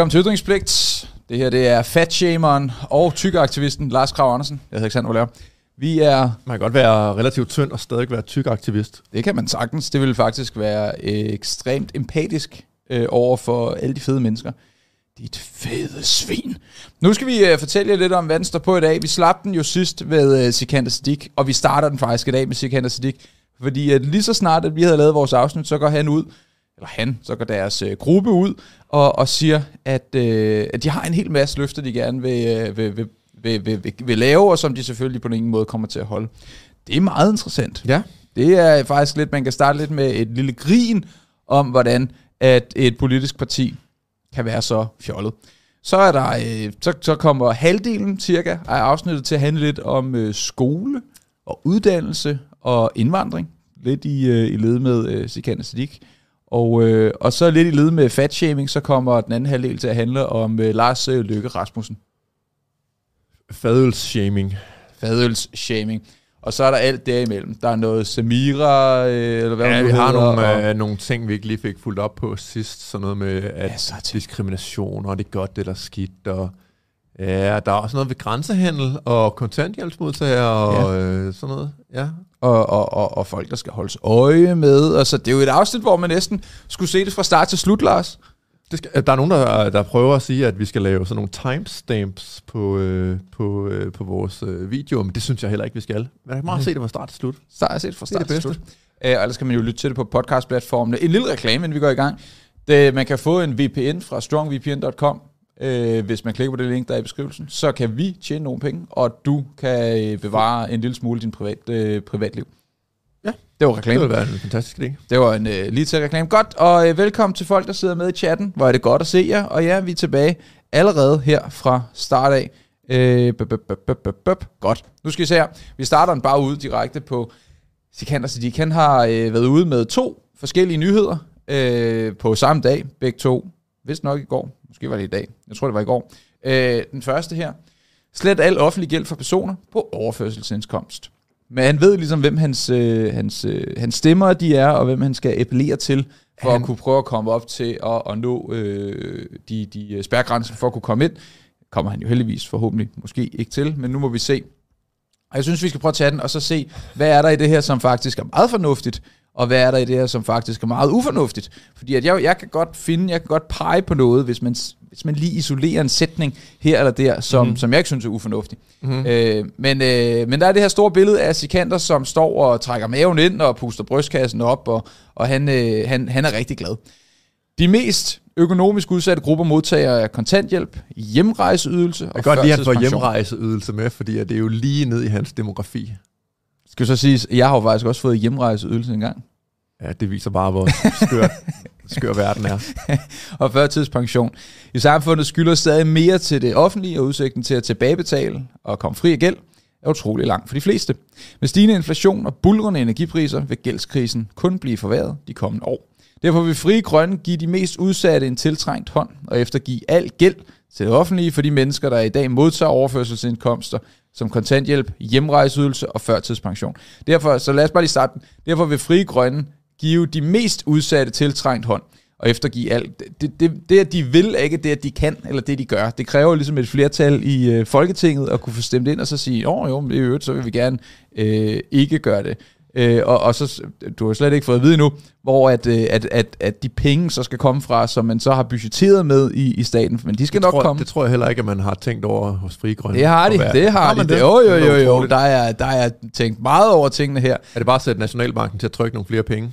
Velkommen til Ytringspligt. Det her det er fatshameren og tykkeaktivisten Lars Krav Andersen. Jeg hedder Alexander Voler. Vi er... Man kan godt være relativt tynd og stadig være tyk aktivist. Det kan man sagtens. Det vil faktisk være øh, ekstremt empatisk øh, over for alle de fede mennesker. Dit fede svin. Nu skal vi øh, fortælle jer lidt om, hvad den står på i dag. Vi slap den jo sidst ved øh, Sikander Siddiq, og vi starter den faktisk i dag med Sikander Siddiq. Fordi at lige så snart, at vi havde lavet vores afsnit, så går han ud, eller han, så går deres øh, gruppe ud og, og siger, at, øh, at de har en hel masse løfter, de gerne vil, øh, vil, vil, vil, vil, vil, vil lave, og som de selvfølgelig på ingen måde kommer til at holde. Det er meget interessant. Ja. Det er faktisk lidt, man kan starte lidt med et lille grin om, hvordan at et politisk parti kan være så fjollet. Så er der, øh, så, så kommer halvdelen cirka af afsnittet til at handle lidt om øh, skole og uddannelse og indvandring. Lidt i, øh, i led med øh, Sikander Siddiq. Og, øh, og så lidt i led med fatshaming, så kommer den anden halvdel til at handle om øh, Lars øh, Løkke Rasmussen. Fadølsshaming. Fadølsshaming. Og så er der alt derimellem. Der er noget Samira, øh, eller hvad Ja, vi har hedder, nogle, og- øh, nogle ting, vi ikke lige fik fuldt op på sidst. Sådan noget med at Ja, så diskrimination, og det er godt, det der er skidt. Og, ja, der er også noget ved grænsehandel og kontanthjælpsmodtagere og øh, sådan noget. Ja. Og, og, og, og folk, der skal holdes øje med. Og så det er jo et afsnit, hvor man næsten skulle se det fra start til slut, Lars. Det skal, der er nogen, der, der prøver at sige, at vi skal lave sådan nogle timestamps på, øh, på, øh, på vores øh, video, men det synes jeg heller ikke, vi skal. Man kan meget se det fra start til slut. Så jeg set fra Det er start det til bedste. slut. Uh, ellers kan man jo lytte til det på podcastplatformene. En lille reklame, inden vi går i gang. Det, man kan få en VPN fra strongvpn.com, øh, hvis man klikker på det link, der er i beskrivelsen. Så kan vi tjene nogle penge, og du kan øh, bevare en lille smule din privat, øh, privatliv. Ja. Det var Det reklame. vil være en fantastisk idé. Det var en øh, lige til reklame. Godt, og øh, velkommen til folk, der sidder med i chatten. Hvor er det godt at se jer. Og ja, vi er tilbage allerede her fra start af. Øh, bup, bup, bup, bup, bup. Godt. Nu skal vi se her. Vi starter den bare ud direkte på Sikander Siddiq. Han har øh, været ude med to forskellige nyheder øh, på samme dag. Begge to. Vist nok i går. Måske var det i dag. Jeg tror, det var i går. Øh, den første her. Slet al offentlig gæld for personer på overførselsindkomst. Men han ved ligesom, hvem hans, øh, hans, øh, hans stemmer de er, og hvem han skal appellere til, for Han- at kunne prøve at komme op til at, at nå øh, de, de øh, spærgrænser for at kunne komme ind. Kommer han jo heldigvis forhåbentlig måske ikke til, men nu må vi se. Og jeg synes, vi skal prøve at tage den, og så se, hvad er der i det her, som faktisk er meget fornuftigt, og hvad er der i det her, som faktisk er meget ufornuftigt. Fordi at jeg, jeg kan godt finde, jeg kan godt pege på noget, hvis man, hvis man lige isolerer en sætning her eller der, som, mm. som jeg ikke synes er ufornuftig. Mm-hmm. Øh, men, øh, men der er det her store billede af Sikander, som står og trækker maven ind og puster brystkassen op, og, og han, øh, han, han er rigtig glad. De mest økonomisk udsatte grupper modtager kontanthjælp, hjemrejseydelse og Jeg kan godt lide, at han får hjemrejseydelse med, fordi det er jo lige ned i hans demografi. Skal så sige, jeg har jo faktisk også fået hjemrejseydelse engang. Ja, det viser bare, hvor skør, skør verden er. og førtidspension. I samfundet skylder stadig mere til det offentlige, og udsigten til at tilbagebetale og komme fri af gæld er utrolig lang for de fleste. Med stigende inflation og bulrende energipriser vil gældskrisen kun blive forværret de kommende år. Derfor vil Frie Grønne give de mest udsatte en tiltrængt hånd og eftergive al gæld til det offentlige for de mennesker, der i dag modtager overførselsindkomster som kontanthjælp, hjemrejseydelse og førtidspension. Derfor, så lad os bare lige starte. Derfor vil Frie Grønne give de mest udsatte tiltrængt hånd og eftergive alt. Det, det, det, at de vil, er ikke det, at de kan, eller det, de gør. Det kræver ligesom et flertal i øh, Folketinget at kunne få stemt ind og så sige, åh jo, men i øvrigt, så vil vi gerne øh, ikke gøre det. Øh, og, og så, du har slet ikke fået at vide nu, hvor at, øh, at, at, at de penge så skal komme fra, som man så har budgetteret med i, i staten, men de skal Det nok tror, komme. det tror jeg heller ikke, at man har tænkt over hos Frie Grønne. Det har de, det har de. man Det, jo, jo, jo, jo. Der er, der er tænkt meget over tingene her. Er det bare at sætte Nationalbanken til at trykke nogle flere penge?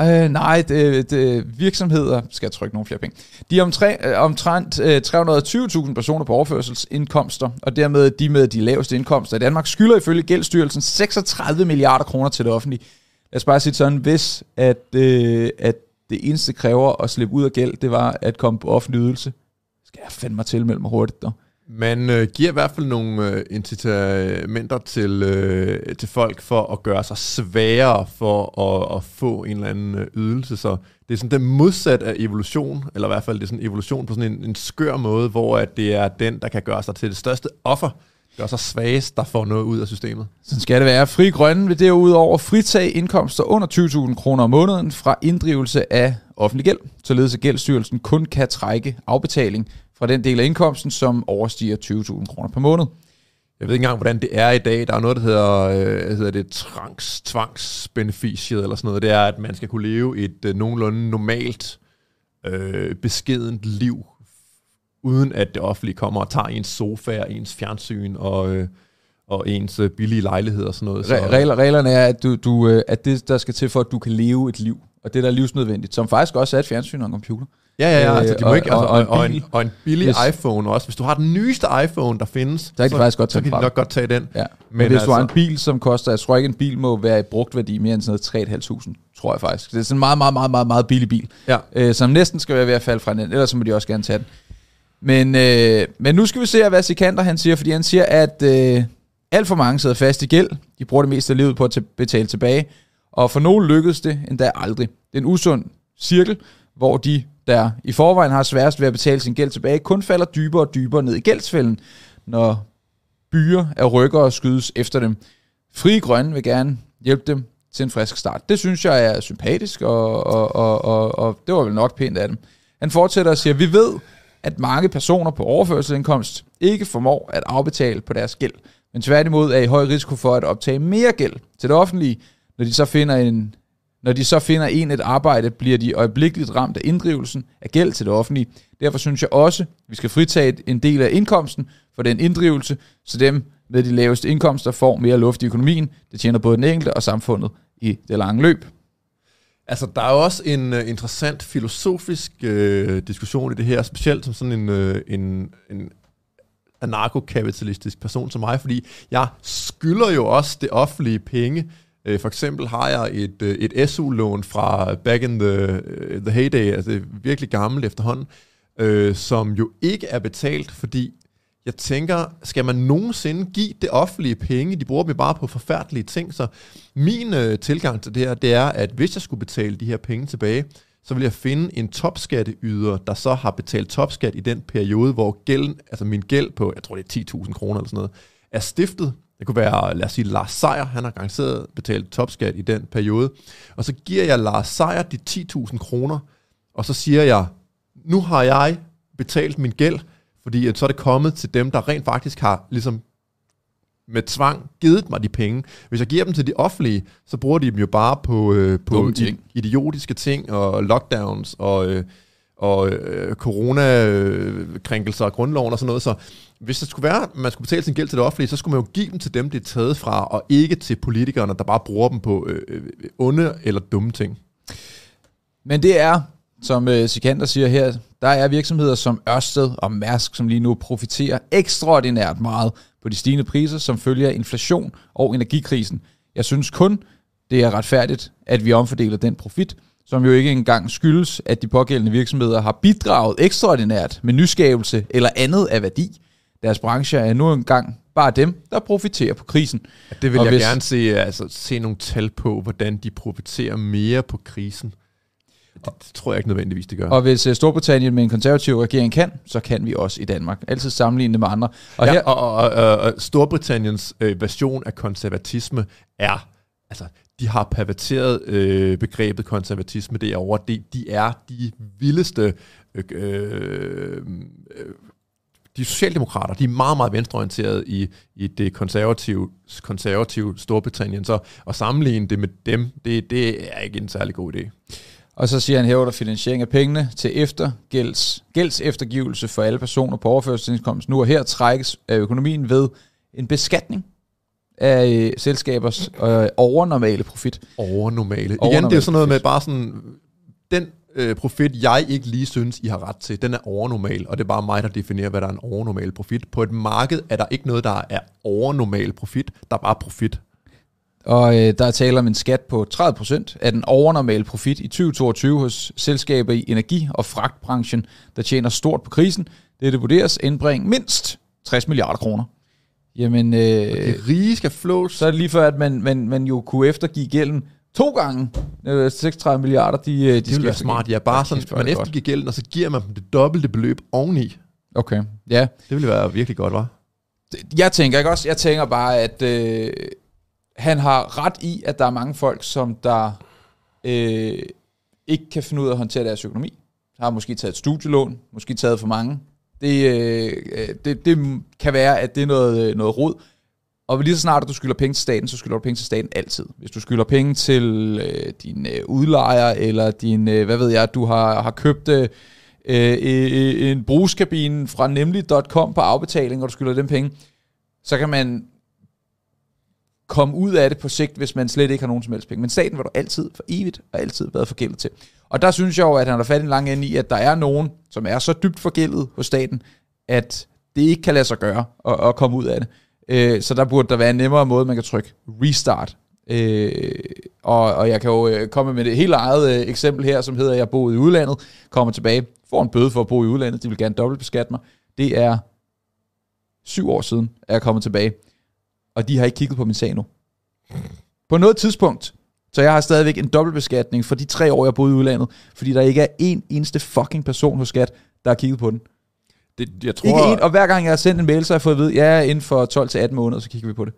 Øh, nej, det, det, virksomheder skal trykke nogle flere penge. De er omtre, øh, omtrent øh, 320.000 personer på overførselsindkomster, og dermed de med de laveste indkomster i Danmark, skylder ifølge Gældsstyrelsen 36 milliarder kroner til det offentlige. Lad os bare sige sådan, hvis at, øh, at det eneste kræver at slippe ud af gæld, det var at komme på offentlig ydelse, skal jeg fandme mig tilmelde mig hurtigt dog. Man øh, giver i hvert fald nogle øh, incitamenter til, øh, til folk for at gøre sig sværere for at, at få en eller anden øh, ydelse. Så det er sådan den modsat af evolution, eller i hvert fald det er sådan evolution på sådan en, en skør måde, hvor at det er den, der kan gøre sig til det største offer, gør sig svagest, der får noget ud af systemet. Sådan skal det være. Fri Grønne vil derudover fritage indkomster under 20.000 kroner om måneden fra inddrivelse af offentlig gæld, således at Gældsstyrelsen kun kan trække afbetaling fra den del af indkomsten, som overstiger 20.000 kroner per måned. Jeg ved ikke engang, hvordan det er i dag. Der er noget, der hedder, øh, hedder det trangs, tvangsbeneficiet eller sådan noget. Det er, at man skal kunne leve et øh, nogenlunde normalt, øh, beskedent liv, uden at det offentlige kommer og tager ens sofa og ens fjernsyn og, øh, og ens øh, billige lejlighed og sådan noget. Så, Regler, reglerne er, at, du, du, øh, at det, der skal til for, at du kan leve et liv, og det der er livsnødvendigt, som faktisk også er et fjernsyn og en computer. Ja, ja, ja. Øh, Altså, de må og- ikke, altså, og- og, en og, en, bil. og en billig Hvis- iPhone også. Hvis du har den nyeste iPhone, der findes, Så kan de faktisk godt så tage kan den de nok godt tage den. Ja. Men, Men hvis altså, du har en altså- bil, som koster, jeg tror ikke, en bil må være i brugt værdi mere end sådan noget 3.500, tror jeg faktisk. Det er sådan en meget, meget, meget, meget, meget billig bil, Ja. øh, som næsten skal være ved at falde fra den, ellers så må de også gerne tage den. Men, øh, men nu skal vi se, hvad Sikander han siger, fordi han siger, at øh, alt for mange sidder fast i gæld. De bruger det meste af livet på at betale tilbage. Og for nogle lykkedes det endda aldrig. Det er en usund cirkel, hvor de, der i forvejen har sværest ved at betale sin gæld tilbage, kun falder dybere og dybere ned i gældsfælden, når byer af rykker og skydes efter dem. Fri Grønne vil gerne hjælpe dem til en frisk start. Det synes jeg er sympatisk, og, og, og, og, og det var vel nok pænt af dem. Han fortsætter og siger, vi ved, at mange personer på overførselsindkomst ikke formår at afbetale på deres gæld, men tværtimod er i høj risiko for at optage mere gæld til det offentlige. Når de så finder en, når de så finder en et arbejde, bliver de øjeblikkeligt ramt af inddrivelsen af gæld til det offentlige. Derfor synes jeg også, at vi skal fritage en del af indkomsten for den inddrivelse, så dem med de laveste indkomster får mere luft i økonomien. Det tjener både den enkelte og samfundet i det lange løb. Altså, der er jo også en uh, interessant filosofisk uh, diskussion i det her, specielt som sådan en, uh, en, en anarkokapitalistisk person som mig, fordi jeg skylder jo også det offentlige penge. Uh, for eksempel har jeg et, øh, et SU-lån fra back in the, øh, the heyday, altså det er virkelig gammelt efterhånden, øh, som jo ikke er betalt, fordi jeg tænker, skal man nogensinde give det offentlige penge? De bruger dem bare på forfærdelige ting. Så min øh, tilgang til det her, det er, at hvis jeg skulle betale de her penge tilbage, så vil jeg finde en topskatteyder, der så har betalt topskat i den periode, hvor gælden, altså min gæld på, jeg tror det er 10.000 kroner eller sådan noget, er stiftet. Det kunne være, lad os sige, Lars Seier, han har garanteret betalt topskat i den periode. Og så giver jeg Lars Seier de 10.000 kroner, og så siger jeg, nu har jeg betalt min gæld, fordi at så er det kommet til dem, der rent faktisk har ligesom med tvang givet mig de penge. Hvis jeg giver dem til de offentlige, så bruger de dem jo bare på, øh, på ting. idiotiske ting og lockdowns og, øh, og øh, corona-krænkelser af grundloven og sådan noget. Så hvis det skulle være, at man skulle betale sin gæld til det offentlige, så skulle man jo give dem til dem, det er taget fra, og ikke til politikerne, der bare bruger dem på øh, øh, onde eller dumme ting. Men det er, som øh, Sikander siger her, der er virksomheder som Ørsted og Mærsk, som lige nu profiterer ekstraordinært meget på de stigende priser, som følger inflation og energikrisen. Jeg synes kun, det er retfærdigt, at vi omfordeler den profit, som jo ikke engang skyldes, at de pågældende virksomheder har bidraget ekstraordinært med nyskabelse eller andet af værdi. Deres brancher er nu engang bare dem, der profiterer på krisen. Det vil Og jeg hvis- gerne se, altså, se nogle tal på, hvordan de profiterer mere på krisen. Det, det tror jeg ikke nødvendigvis, det gør. Og hvis øh, Storbritannien med en konservativ regering kan, så kan vi også i Danmark. Altid sammenligne med andre. Og Og, her, ja, og, og, og, og Storbritanniens øh, version af konservatisme er, altså, de har perverteret øh, begrebet konservatisme derovre. De, de er de vildeste, øh, øh, de socialdemokrater, de er meget, meget venstreorienterede i, i det konservative, konservative Storbritannien. Så at sammenligne det med dem, det, det er ikke en særlig god idé. og så siger han hæver der finansiering af pengene til efter gælds, eftergivelse for alle personer på overførselsindkomst. Nu og her trækkes af økonomien ved en beskatning af øh, selskabers øh, overnormale profit. Overnormale. Igen, det er Overnormale sådan noget med bare sådan, den øh, profit, jeg ikke lige synes, I har ret til, den er overnormal, og det er bare mig, der definerer, hvad der er en overnormal profit. På et marked er der ikke noget, der er overnormal profit, der er bare profit. Og øh, der er tale om en skat på 30% af den overnormale profit i 2022 hos selskaber i energi- og fragtbranchen, der tjener stort på krisen. Det vurderes indbringe mindst 60 milliarder kroner. Jamen, øh, Det rige skal flås. så er det lige før, at man, man, man jo kunne eftergive gælden to gange. Øh, 36 milliarder, de, øh, de Det vil være smart. Ja, bare sådan, er man det godt. eftergiver gælden, og så giver man dem det dobbelte beløb oveni. Okay, ja. Det ville være virkelig godt, var. Jeg tænker ikke også, jeg tænker bare, at øh, han har ret i, at der er mange folk, som der øh, ikke kan finde ud af at håndtere deres økonomi. Har måske taget et studielån, måske taget for mange Det, øh, det, det kan være, at det er noget, øh, noget rod. Og lige så snart du skylder penge til staten, så skylder du penge til staten altid. Hvis du skylder penge til øh, din øh, udlejer, eller din, øh, hvad ved jeg, du har, har købt øh, øh, en brugskabine fra nemlig.com på afbetaling, og du skylder dem penge, så kan man komme ud af det på sigt, hvis man slet ikke har nogen som helst penge. Men staten var du altid for evigt og altid været forgældet til. Og der synes jeg jo, at han har fat en lang ende i, at der er nogen, som er så dybt forgældet hos staten, at det ikke kan lade sig gøre at, at komme ud af det. Øh, så der burde der være en nemmere måde, man kan trykke restart. Øh, og, og jeg kan jo øh, komme med et helt eget øh, eksempel her, som hedder, at jeg boede i udlandet, kommer tilbage, får en bøde for at bo i udlandet, de vil gerne dobbeltbeskatte mig. Det er syv år siden, at jeg kommet tilbage, og de har ikke kigget på min sag nu. På noget tidspunkt, så jeg har stadigvæk en dobbeltbeskatning for de tre år, jeg boede i udlandet, fordi der ikke er en eneste fucking person hos skat, der har kigget på den. Det, jeg tror, Ikke en, og hver gang jeg har sendt en mail, så har jeg fået at vide, ja, inden for 12-18 måneder, så kigger vi på det.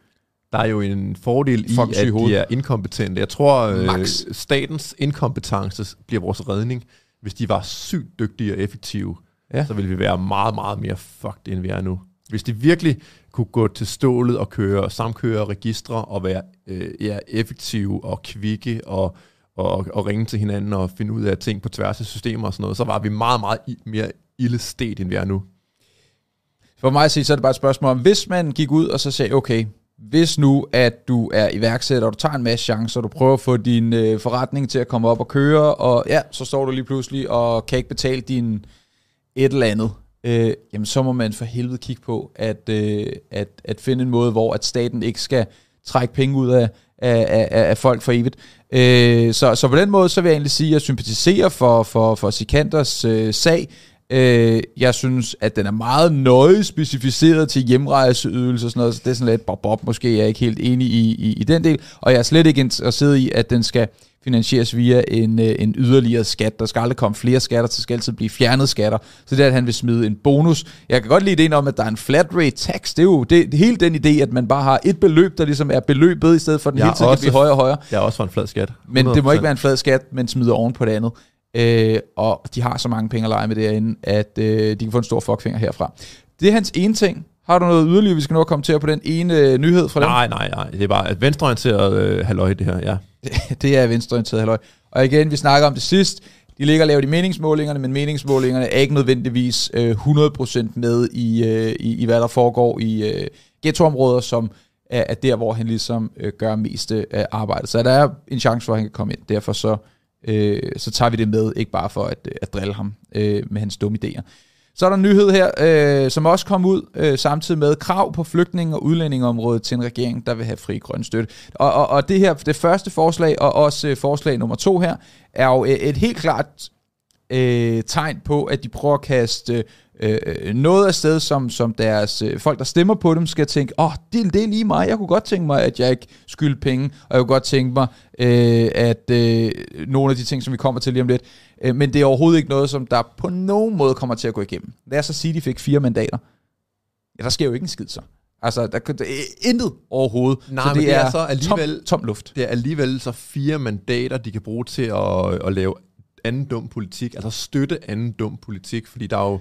der er jo en fordel i, Fuck, at hoved. de er inkompetente. Jeg tror, øh, Max. statens inkompetence bliver vores redning. Hvis de var sygt dygtige og effektive, Ja. så ville vi være meget, meget mere fucked, end vi er nu. Hvis de virkelig kunne gå til stålet og køre samkøre registre og være øh, ja, effektive og kvikke og, og, og ringe til hinanden og finde ud af ting på tværs af systemer og sådan noget, så var vi meget, meget mere ildestet, end vi er nu. For mig at sige, så er det bare et spørgsmål om, hvis man gik ud og så sagde, okay, hvis nu, at du er iværksætter, og du tager en masse chancer, du prøver at få din øh, forretning til at komme op og køre, og ja, så står du lige pludselig og kan ikke betale din et eller andet, øh, jamen så må man for helvede kigge på, at, øh, at, at finde en måde, hvor at staten ikke skal trække penge ud af, af, af, af folk for evigt. Øh, så, så på den måde, så vil jeg egentlig sige, at jeg sympatiserer for, for, for Sikanders øh, sag. Øh, jeg synes, at den er meget nøje specificeret til hjemrejseydelse og sådan noget, så det er sådan lidt bob bob, måske er jeg ikke helt enig i, i, i den del, og jeg er slet ikke interesseret i, at den skal finansieres via en, øh, en yderligere skat. Der skal aldrig komme flere skatter, så skal altid blive fjernet skatter. Så det er, at han vil smide en bonus. Jeg kan godt lide ideen om, at der er en flat rate tax. Det er jo det, det er hele den idé, at man bare har et beløb, der ligesom er beløbet, i stedet for den Jeg hele er tiden kan også- blive højere og højere. Jeg er også for en flad skat. Men det må 100%. ikke være en flad skat, men smider oven på det andet. Øh, og de har så mange penge at lege med derinde, at øh, de kan få en stor fuckfinger herfra. Det er hans ene ting. Har du noget yderligere, vi skal nå at kommentere på den ene øh, nyhed fra dem? Nej, nej, nej. Det er bare et venstreorienteret øh, halløj, det her, ja. det er venstreorienteret halløj. Og igen, vi snakker om det sidst. De ligger og laver de meningsmålingerne, men meningsmålingerne er ikke nødvendigvis øh, 100% med i, øh, i, i, hvad der foregår i øh, ghettoområder, som er, er der, hvor han ligesom øh, gør mest af arbejdet. Så der er en chance for, at han kan komme ind. Derfor så, øh, så tager vi det med, ikke bare for at, øh, at drille ham øh, med hans dumme idéer. Så er der en nyhed her, øh, som også kom ud øh, samtidig med krav på flygtninge- og udlændingeområdet til en regering, der vil have fri grøn støtte. Og, og, og det her, det første forslag, og også øh, forslag nummer to her, er jo øh, et helt klart øh, tegn på, at de prøver at kaste øh, øh, noget af sted, som, som deres øh, folk, der stemmer på dem, skal tænke, åh, oh, det, det er lige mig, jeg kunne godt tænke mig, at jeg ikke skylder penge, og jeg kunne godt tænke mig, øh, at øh, nogle af de ting, som vi kommer til lige om lidt, øh, men det er overhovedet ikke noget, som der på nogen måde kommer til at gå igennem. Lad os så sige, at de fik fire mandater. Ja, der sker jo ikke en skid så. Altså, der, der er intet overhovedet. Nej, men det er så alligevel- tom, tom luft. Det er alligevel så fire mandater, de kan bruge til at, at lave anden dum politik, altså støtte anden dum politik, fordi der er jo,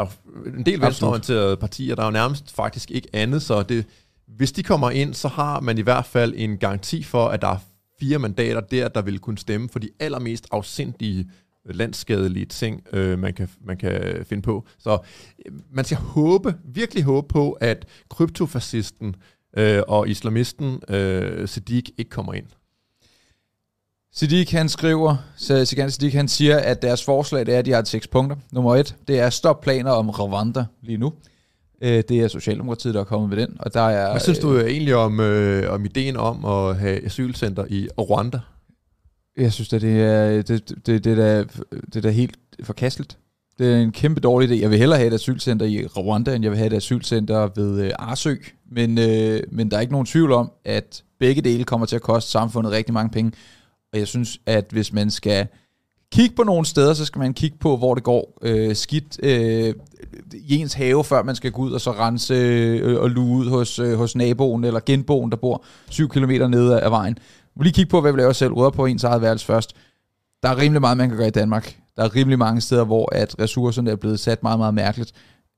der er en del venstreorienterede partier, der er jo nærmest faktisk ikke andet, så det, hvis de kommer ind, så har man i hvert fald en garanti for, at der er fire mandater der, der vil kunne stemme for de allermest afsindige landskadelige ting, øh, man, kan, man kan finde på. Så øh, man skal håbe, virkelig håbe på, at kryptofascisten øh, og islamisten øh, Sadiq ikke kommer ind. Siddiq han skriver, så Sikand Siddiq han siger, at deres forslag det er, at de har seks punkter. Nummer et, det er stop planer om Rwanda lige nu. Øh, Det er Socialdemokratiet, der er kommet med den. Og der er, Hvad synes du egentlig om, øh, om ideen om at have asylcenter i Rwanda? øh, Jeg synes, at det er, det, det, det, er, det er da helt forkasteligt. Det er en kæmpe dårlig idé. Jeg vil hellere have et asylcenter i Rwanda, end jeg vil have et asylcenter ved øh, Arsø. Men, øh, men der er ikke nogen tvivl om, at begge dele kommer til at koste samfundet rigtig mange penge. Og jeg synes, at hvis man skal kigge på nogle steder, så skal man kigge på, hvor det går øh, skidt øh, i ens have, før man skal gå ud og så rense øh, og luge ud hos, øh, hos naboen eller genboen, der bor 7 km nede af vejen. Vi lige kigge på, hvad vi laver selv, rydder på ens eget værelse først. Der er rimelig meget, man kan gøre i Danmark. Der er rimelig mange steder, hvor at ressourcerne er blevet sat meget, meget mærkeligt.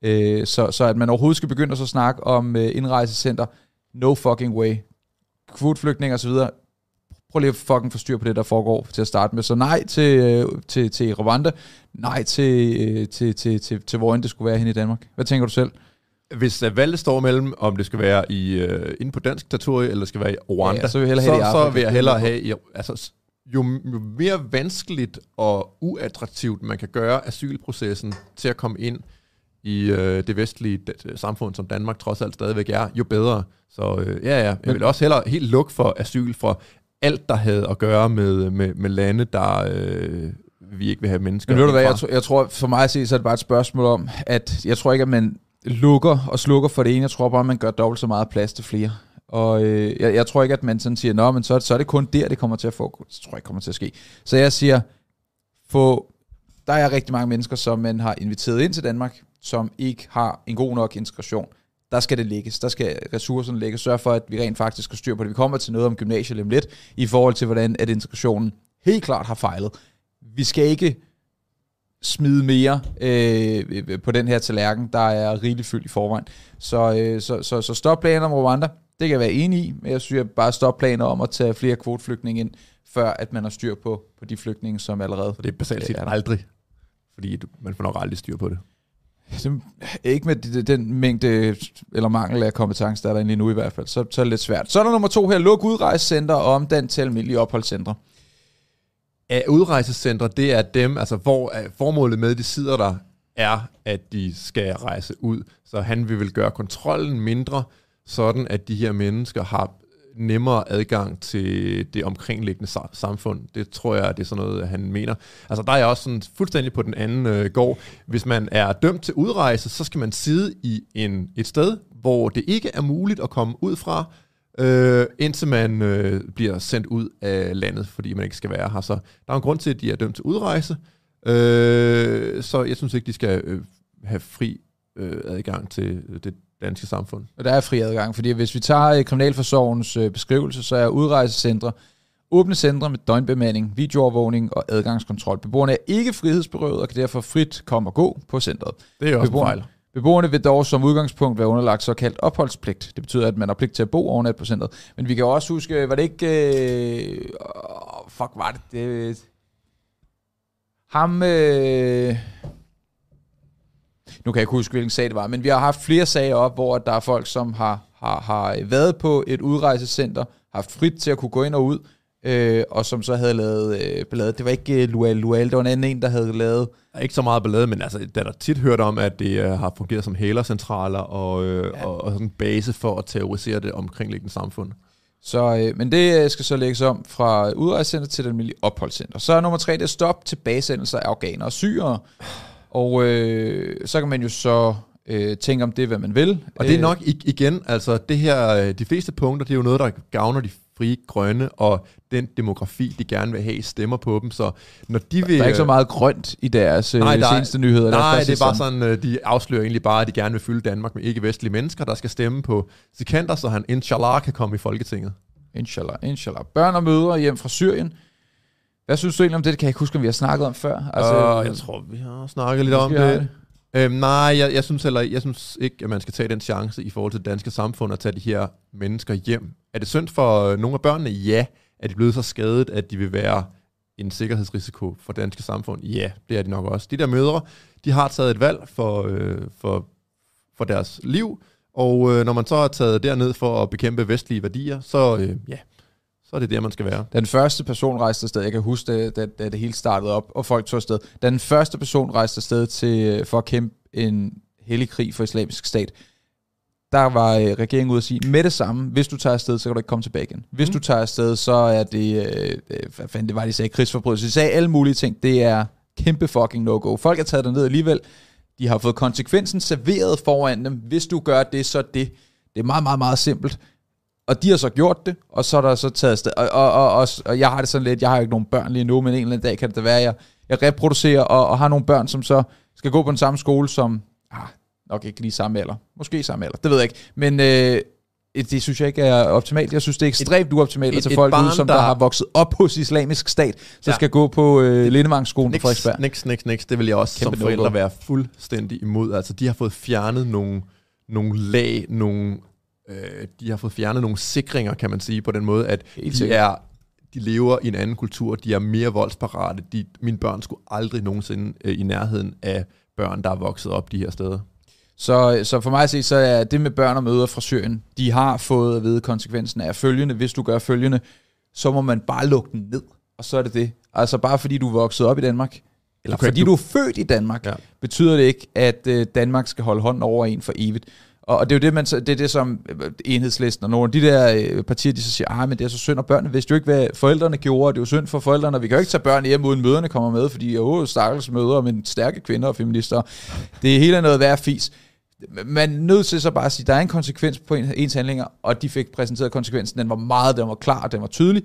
Øh, så, så at man overhovedet skal begynde at så snakke om øh, indrejsecenter, no fucking way. Kvoteflygtninge osv., prøv lige at fucking få styr på det, der foregår til at starte med. Så nej til, øh, til, til Rwanda, nej til, øh, til, til, til, til hvor end det skulle være hen i Danmark. Hvad tænker du selv? Hvis uh, valget står mellem, om det skal være i, uh, inde på dansk territorie, eller det skal være i Rwanda, Ja, så vil jeg hellere have det så, så Afrika. vil jeg hellere have... I, altså, jo, jo mere vanskeligt og uattraktivt man kan gøre asylprocessen til at komme ind i øh, det vestlige d- samfund, som Danmark trods alt stadigvæk er, jo bedre. Så øh, ja, ja, jeg vil også hellere helt lukke for asyl for alt, der havde at gøre med, med, med lande, der øh, vi ikke vil have mennesker Men ved du hvad, jeg, tror, jeg tror for mig at se, så er det bare et spørgsmål om, at jeg tror ikke, at man lukker og slukker for det ene. Jeg tror bare, at man gør dobbelt så meget plads til flere. Og øh, jeg, jeg tror ikke, at man sådan siger, nå, men så, så er det kun der, det kommer til at foregå. Det tror jeg ikke kommer til at ske. Så jeg siger, få, der er rigtig mange mennesker, som man har inviteret ind til Danmark, som ikke har en god nok integration. Der skal det lægges. Der skal ressourcerne lægges. Sørg for, at vi rent faktisk skal styr på det. Vi kommer til noget om gymnasiet om lidt, i forhold til, hvordan at integrationen helt klart har fejlet. Vi skal ikke smide mere øh, på den her tallerken, der er rigeligt fyldt i forvejen. Så, øh, så, så, så stop planer om Rwanda, det kan jeg være enig i, men jeg synes bare stop planer om at tage flere kvoteflygtninge ind, før at man har styr på, på de flygtninge, som allerede... Så det er basalt set aldrig. Fordi du, man får nok aldrig styr på det. Ikke med den mængde eller mangel af kompetence, der er der lige nu i hvert fald, så, så er det lidt svært. Så er der nummer to her, luk udrejsecenter og omdann til almindelige opholdscentre. Ja, udrejsecentre, det er dem, altså hvor øh, formålet med, de sidder der, er, at de skal rejse ud. Så han vil vel gøre kontrollen mindre, sådan at de her mennesker har nemmere adgang til det omkringliggende samfund. Det tror jeg, det er sådan noget, han mener. Altså der er jeg også sådan fuldstændig på den anden øh, gård. Hvis man er dømt til udrejse, så skal man sidde i en, et sted, hvor det ikke er muligt at komme ud fra, øh, indtil man øh, bliver sendt ud af landet, fordi man ikke skal være her. Så der er en grund til, at de er dømt til udrejse. Øh, så jeg synes ikke, de skal øh, have fri øh, adgang til øh, det danske samfund. Og der er fri adgang, fordi hvis vi tager øh, Kriminalforsorgens øh, beskrivelse, så er udrejsecentre åbne centre med døgnbemanding, videoovervågning og adgangskontrol. Beboerne er ikke frihedsberøvet og kan derfor frit komme og gå på centret. Det er også Beboerne-. Beboerne vil dog som udgangspunkt være underlagt såkaldt opholdspligt. Det betyder, at man har pligt til at bo overnat på centret. Men vi kan også huske, var det ikke... Øh, fuck, var det... det ham... Øh, nu kan jeg ikke huske, hvilken sag det var, men vi har haft flere sager op, hvor der er folk, som har, har, har været på et udrejsecenter, haft frit til at kunne gå ind og ud, øh, og som så havde lavet øh, ballade. Det var ikke øh, Lual Lual, det var en anden en, der havde lavet ikke så meget ballade, men altså, der er der tit hørt om, at det øh, har fungeret som hælercentraler og, øh, Ja. og, og sådan en base for at terrorisere det omkringliggende samfund. Så, øh, men det øh, skal så lægges om fra udrejsecenter til det almindelige opholdscenter. Så er nummer tre, det er stop til basesendelser af afghanere og syrere. Og øh, så kan man jo så øh, tænke om det, hvad man vil. Og det er Øh, nok igen, altså det her, øh, de fleste punkter, det er jo noget, der gavner de frie grønne, og den demografi, de gerne vil have, stemmer på dem. Så når de vil... Der er ikke så meget grønt i deres øh, Nej, der er- seneste nyheder. Lad os Nej, det er bare sådan, de afslører egentlig bare, at de gerne vil fylde Danmark med ikke-vestlige mennesker, der skal stemme på Sikander, så han inshallah kan komme i Folketinget. Inshallah, inshallah. Børn og mødre hjem fra Syrien. Hvad synes du egentlig om det? Det kan jeg ikke huske, om vi har snakket om før. Altså, uh, jeg tror, vi har snakket lidt om har det. Øhm, nej, jeg, jeg, synes heller, jeg synes ikke, at man skal tage den chance i forhold til det danske samfund at tage de her mennesker hjem. Er det synd for øh, nogle af børnene? Ja. Er de blevet så skadet, at de vil være en sikkerhedsrisiko for det danske samfund? Ja, det er de nok også. De der mødre, de har taget et valg for, øh, for, for deres liv, og øh, når man så er taget derned for at bekæmpe vestlige værdier, så, øh, ja, så er det der, man skal være. Den første person rejste afsted, jeg kan huske, da, da, da det hele startede op, og folk tog afsted. Da den første person rejste afsted til, øh, for at kæmpe en hellig krig for islamisk stat, der var øh, regeringen ude at sige, med det samme, hvis du tager afsted, så kan du ikke komme tilbage igen. Hvis Mm. du tager afsted, så er det, øh, øh, hvad fanden det var, de sagde, krigsforbrydelse. De sagde alle mulige ting. Det er kæmpe fucking no-go. Folk er taget derned alligevel. De har fået konsekvensen serveret foran dem. Hvis du gør det, så det. Det er meget, meget, meget simpelt. Og de har så gjort det, og så er der så taget afsted. Og, og, og, og, og jeg har det sådan lidt, jeg har ikke nogen børn lige nu, men en eller anden dag kan det da være, at jeg, jeg reproducerer og, og har nogle børn, som så skal gå på den samme skole som, ah, nok ikke lige samme alder, måske samme alder, det ved jeg ikke. Men øh, det synes jeg ikke er optimalt. Jeg synes, det er ekstremt uoptimalt et- at tage et folk barn, ud, som der, der- har vokset op hos islamisk stat, så Ja. skal gå på øh, Lindevangsskolen på Frederiksberg. niks, niks, niks. Det vil jeg også Kæmpe som forældre være fuldstændig imod. Altså, de har fået fjernet nogle, nogle lag, nogle, øh, de har fået fjernet nogle sikringer, kan man sige, på den måde, at de er de lever i en anden kultur, de er mere voldsparate. De, mine børn skulle aldrig nogensinde øh, i nærheden af børn, der er vokset op de her steder. Så, så for mig at se, så er det med børn og møder fra Syrien, de har fået at vide konsekvensen af følgende. Hvis du gør følgende, så må man bare lukke den ned, og så er det det. Altså bare fordi du er vokset op i Danmark, eller Okay, fordi du- du er født i Danmark, Ja. betyder det ikke, at øh, Danmark skal holde hånden over en for evigt. Og, og det er jo det, man, så- det, er det som øh, enhedslisten og nogle af de der øh, partier, de så siger, ah, men det er så synd, og børnene vidste jo ikke, hvad forældrene gjorde, det er jo synd for forældrene, og vi kan jo ikke tage børn hjem, uden møderne kommer med, fordi åh, stakkels mødre, men stærke kvinder og feminister. Det er hele noget værd fis. Man er nødt til så bare at sige, der er en konsekvens på en- ens handlinger, og de fik præsenteret konsekvensen, den var meget, den var klar, den var tydelig,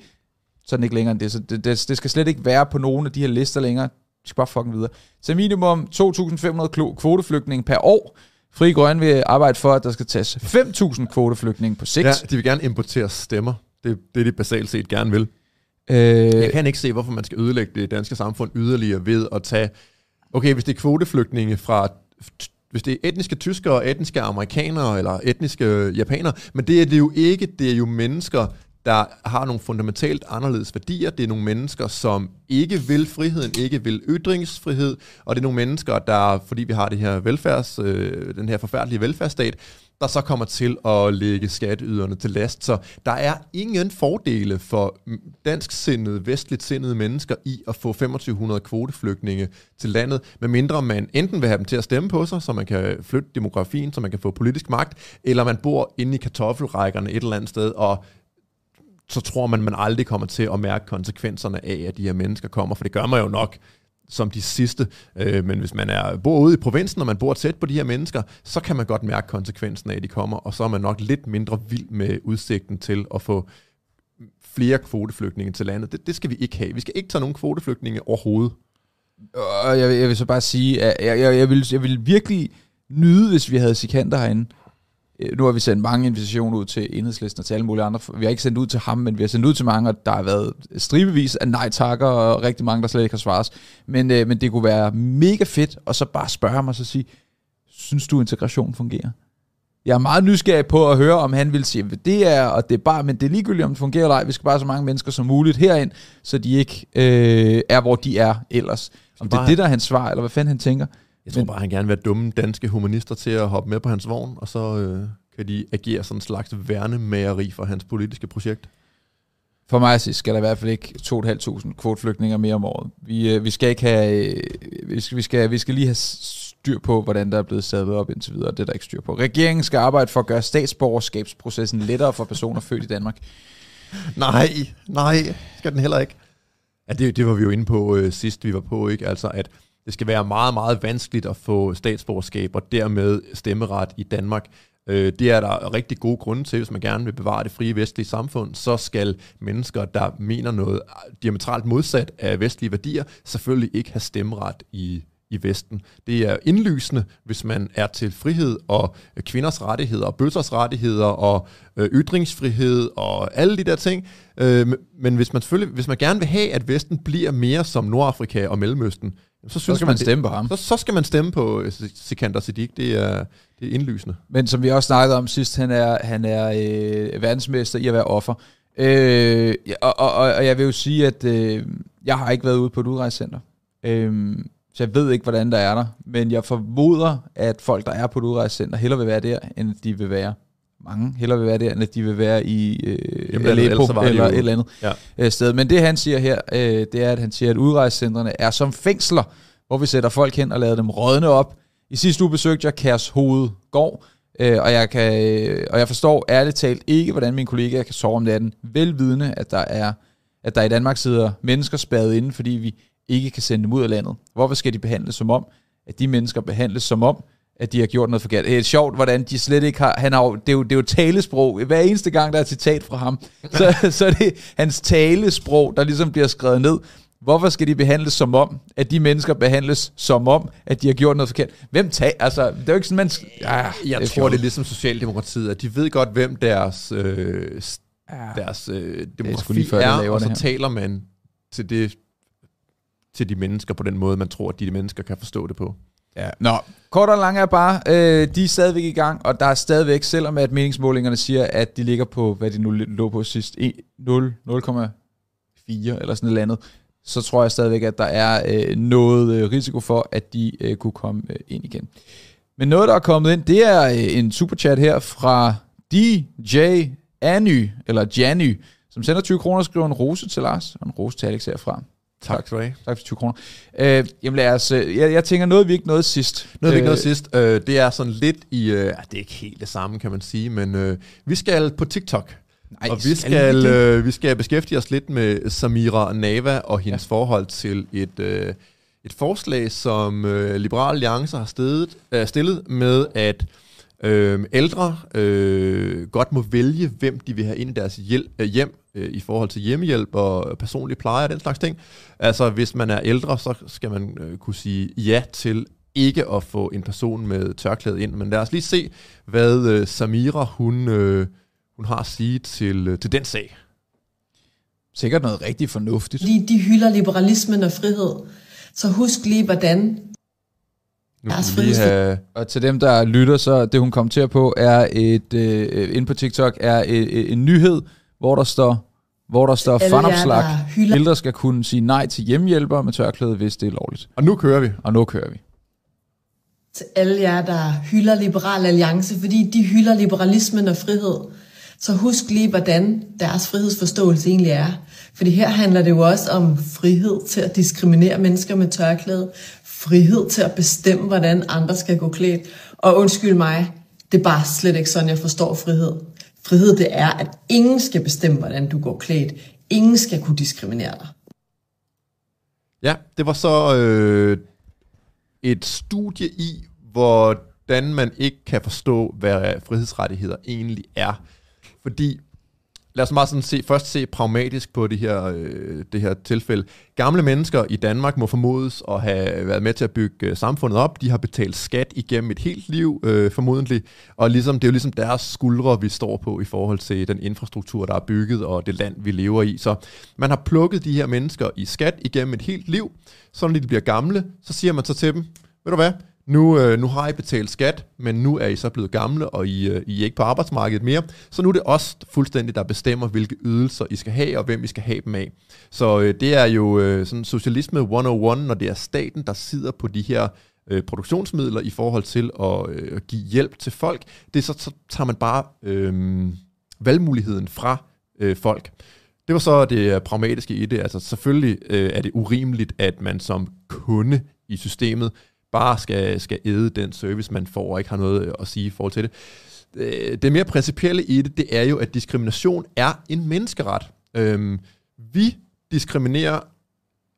så er den ikke længere end det. Så det, det, det skal slet ikke være på nogen af de her lister længere. Vi skal bare fucking videre. Så minimum 2.500 kvoteflygtninge per år. Fri Grønne vil arbejde for, at der skal tages 5.000 kvoteflygtninge på sigt. Ja, de vil gerne importere stemmer. Det er det, de basalt set gerne vil. Øh, Jeg kan ikke se, hvorfor man skal ødelægge det danske samfund yderligere ved at tage... Okay, hvis det er kvoteflygtninge fra... Hvis det er etniske tyskere, etniske amerikanere eller etniske japanere, men det er det jo ikke. Det er jo mennesker, der har nogle fundamentalt anderledes værdier. Det er nogle mennesker, som ikke vil friheden, ikke vil ytringsfrihed, og det er nogle mennesker, der, fordi vi har det her velfærds, øh, den her forfærdelige velfærdsstat, der så kommer til at lægge skatteyderne til last. Så der er ingen fordele for dansksindede, vestligt sindede mennesker i at få 2500 kvoteflygtninge til landet, medmindre man enten vil have dem til at stemme på sig, så man kan flytte demografien, så man kan få politisk magt, eller man bor inde i kartoffelrækkerne et eller andet sted, og så tror man, man aldrig kommer til at mærke konsekvenserne af, at de her mennesker kommer, for det gør man jo nok som de sidste. Øh, men hvis man er bor ude i provinsen, og man bor tæt på de her mennesker, så kan man godt mærke konsekvensen af, at de kommer, og så er man nok lidt mindre vild med udsigten til at få flere kvoteflygtninge til landet. Det, det skal vi ikke have. Vi skal ikke tage nogen kvoteflygtninge overhovedet. Og jeg, jeg vil så bare sige, at jeg, jeg, jeg, vil, jeg vil virkelig nyde, hvis vi havde sikanter herinde. Øh, Nu har vi sendt mange invitationer ud til enhedslisten og til alle mulige andre. Vi har ikke sendt ud til ham, men vi har sendt ud til mange, og der har været stribevis af nej-takker, og rigtig mange, der slet ikke har svaret. Men, øh, men det kunne være mega fedt, og så bare spørge ham og så sige, synes du integration fungerer? Jeg er meget nysgerrig på at høre, om han vil sige, at det er, og det er bare, men det er ligegyldigt, om det fungerer eller ej. Vi skal bare så mange mennesker som muligt herind, så de ikke øh, er, hvor de er ellers. Om det er det, der er hans svar, eller hvad fanden han tænker. Jeg tror Men- bare, han gerne vil have dumme danske humanister til at hoppe med på hans vogn, og så øh, kan de agere sådan en slags værnemageri for hans politiske projekt. For mig sige, skal der i hvert fald ikke 2.500 kvoteflygtninger mere om året. Vi, øh, vi skal ikke have, øh, vi skal, vi, skal, vi skal lige have styr på, hvordan der er blevet sat op indtil videre. Det er der ikke styr på. Regeringen skal arbejde for at gøre statsborgerskabsprocessen lettere for personer født i Danmark. Nej, nej, skal den heller ikke. Ja, det, det var vi jo inde på øh, sidst, vi var på, ikke? Altså, at det skal være meget, meget vanskeligt at få statsborgerskab og dermed stemmeret i Danmark. Øh, det er der rigtig gode grunde til, hvis man gerne vil bevare det frie vestlige samfund, så skal mennesker, der mener noget diametralt modsat af vestlige værdier, selvfølgelig ikke have stemmeret i, i Vesten. Det er indlysende, hvis man er til frihed og kvinders rettigheder og bøssers rettigheder og øh, ytringsfrihed og alle de der ting. Øh, men hvis man selvfølgelig, hvis man gerne vil have, at Vesten bliver mere som Nordafrika og Mellemøsten, så, synes Så skal man det- stemme på ham. Så, så skal man stemme på øh, Sikander Siddiq. Det er, det er indlysende. Men som vi også snakkede om sidst, han er, han er øh, verdensmester i at være offer. Øh, ja, og, og, og jeg vil jo sige, at øh, jeg har ikke været ude på et udrejsecenter. Øh, så jeg ved ikke, hvordan der er der. Men jeg formoder, at folk, der er på et udrejsecenter, hellere vil være der, end de vil være mange hellere vil være der, end at de vil være i øh, Jamen, ellers det eller jo- et eller andet Ja. øh, sted. Men det han siger her, øh, det er, at han siger, at udrejsecentrene er som fængsler, hvor vi sætter folk hen og lader dem rådne op. I sidste uge besøgte jeg Kærs Hovedgård, øh, og, jeg kan, øh, og jeg forstår ærligt talt ikke, hvordan mine kollegaer kan sove om natten, velvidende, at der er at der i Danmark sidder mennesker spadet inde, fordi vi ikke kan sende dem ud af landet. Hvorfor skal de behandles som om, at de mennesker behandles som om, at de har gjort noget forkert. Det er sjovt, hvordan de slet ikke har... Han har jo, det, er jo, det er jo talesprog. Hver eneste gang, der er et citat fra ham, så, så er det hans talesprog, der ligesom bliver skrevet ned. Hvorfor skal de behandles som om, at de mennesker behandles som om, at de har gjort noget forkert? Hvem tager? Altså, det er jo ikke sådan, man... Ja, jeg det tror, fjol. det er ligesom Socialdemokratiet, at de ved godt, hvem deres, øh, deres øh, demografi er, er og så taler man til, det, til de mennesker på den måde, man tror, at de mennesker kan forstå det på. Ja. Nå, kort og lang er bare, øh, de er stadigvæk i gang, og der er stadigvæk, selvom at meningsmålingerne siger, at de ligger på, hvad de nu lå på sidst, 0, 0,4 eller sådan noget andet, så tror jeg stadigvæk, at der er øh, noget øh, risiko for, at de øh, kunne komme øh, ind igen. Men noget, der er kommet ind, det er øh, en superchat her fra DJ Anny, eller Janny, som sender 20 kroner og skriver en rose til Lars, og en rose til Alex herfra. Tak skal du have. Tak for 20 kroner. Øh, jamen lad os, øh, jeg, jeg tænker, noget vi ikke nåede sidst. Noget vi ikke nåede øh, sidst, øh, det er sådan lidt i, øh, det er ikke helt det samme, kan man sige, men øh, vi skal på TikTok. Nej, og vi skal, øh, vi skal beskæftige os lidt med Samira Nava og hendes ja. forhold til et, øh, et forslag, som øh, Liberal Alliance har stedet, øh, stillet med, at øh, ældre øh, godt må vælge, hvem de vil have ind i deres hjel, øh, hjem øh, i forhold til hjemmehjælp og personlig pleje og den slags ting. Altså, hvis man er ældre, så skal man øh, kunne sige ja til ikke at få en person med tørklæde ind. Men lad os lige se, hvad øh, Samira, hun... Øh, hun har at sige til, øh, til den sag. Sikkert noget rigtig fornuftigt. De, de hylder liberalismen og frihed. Så husk lige, hvordan nu deres have... Og til dem, der lytter, så det hun kommenterer på, er et, øh, ind på TikTok, er et, et, en nyhed, hvor der står, hvor der står fanopslag. Ældre skal kunne sige nej til hjemmehjælper med tørklæde, hvis det er lovligt. Og nu kører vi. Og nu kører vi. Til alle jer, der hylder Liberal Alliance, fordi de hylder liberalismen og frihed. Så husk lige, hvordan deres frihedsforståelse egentlig er. Fordi her handler det jo også om frihed til at diskriminere mennesker med tørklæde, frihed til at bestemme, hvordan andre skal gå klædt. Og undskyld mig, det er bare slet ikke sådan, jeg forstår frihed. Frihed det er, at ingen skal bestemme, hvordan du går klædt. Ingen skal kunne diskriminere dig. Ja, det var så øh, et studie i, hvordan man ikke kan forstå, hvad frihedsrettigheder egentlig er. Fordi, lad os bare sådan se, først se pragmatisk på det her, øh, det her tilfælde. Gamle mennesker i Danmark må formodes at have været med til at bygge øh, samfundet op. De har betalt skat igennem et helt liv, øh, formodentlig. Og ligesom, det er jo ligesom deres skuldre, vi står på i forhold til den infrastruktur, der er bygget, og det land, vi lever i. Så man har plukket de her mennesker i skat igennem et helt liv. Så når de bliver gamle, så siger man så til dem, ved du hvad, nu, øh, nu har I betalt skat, men nu er I så blevet gamle, og I, øh, I er ikke på arbejdsmarkedet mere. Så nu er det os fuldstændig, der bestemmer, hvilke ydelser I skal have, og hvem I skal have dem af. Så øh, det er jo øh, sådan socialisme 101, når det er staten, der sidder på de her øh, produktionsmidler i forhold til at øh, give hjælp til folk. Det så, så tager man bare øh, valgmuligheden fra øh, folk. Det var så det øh, pragmatiske i det. Altså selvfølgelig øh, er det urimeligt, at man som kunde i systemet bare skal, skal æde den service, man får, og ikke har noget at sige i forhold til det. Øh, det mere principielle i det, det er jo, at diskrimination er en menneskeret. Øhm, vi diskriminerer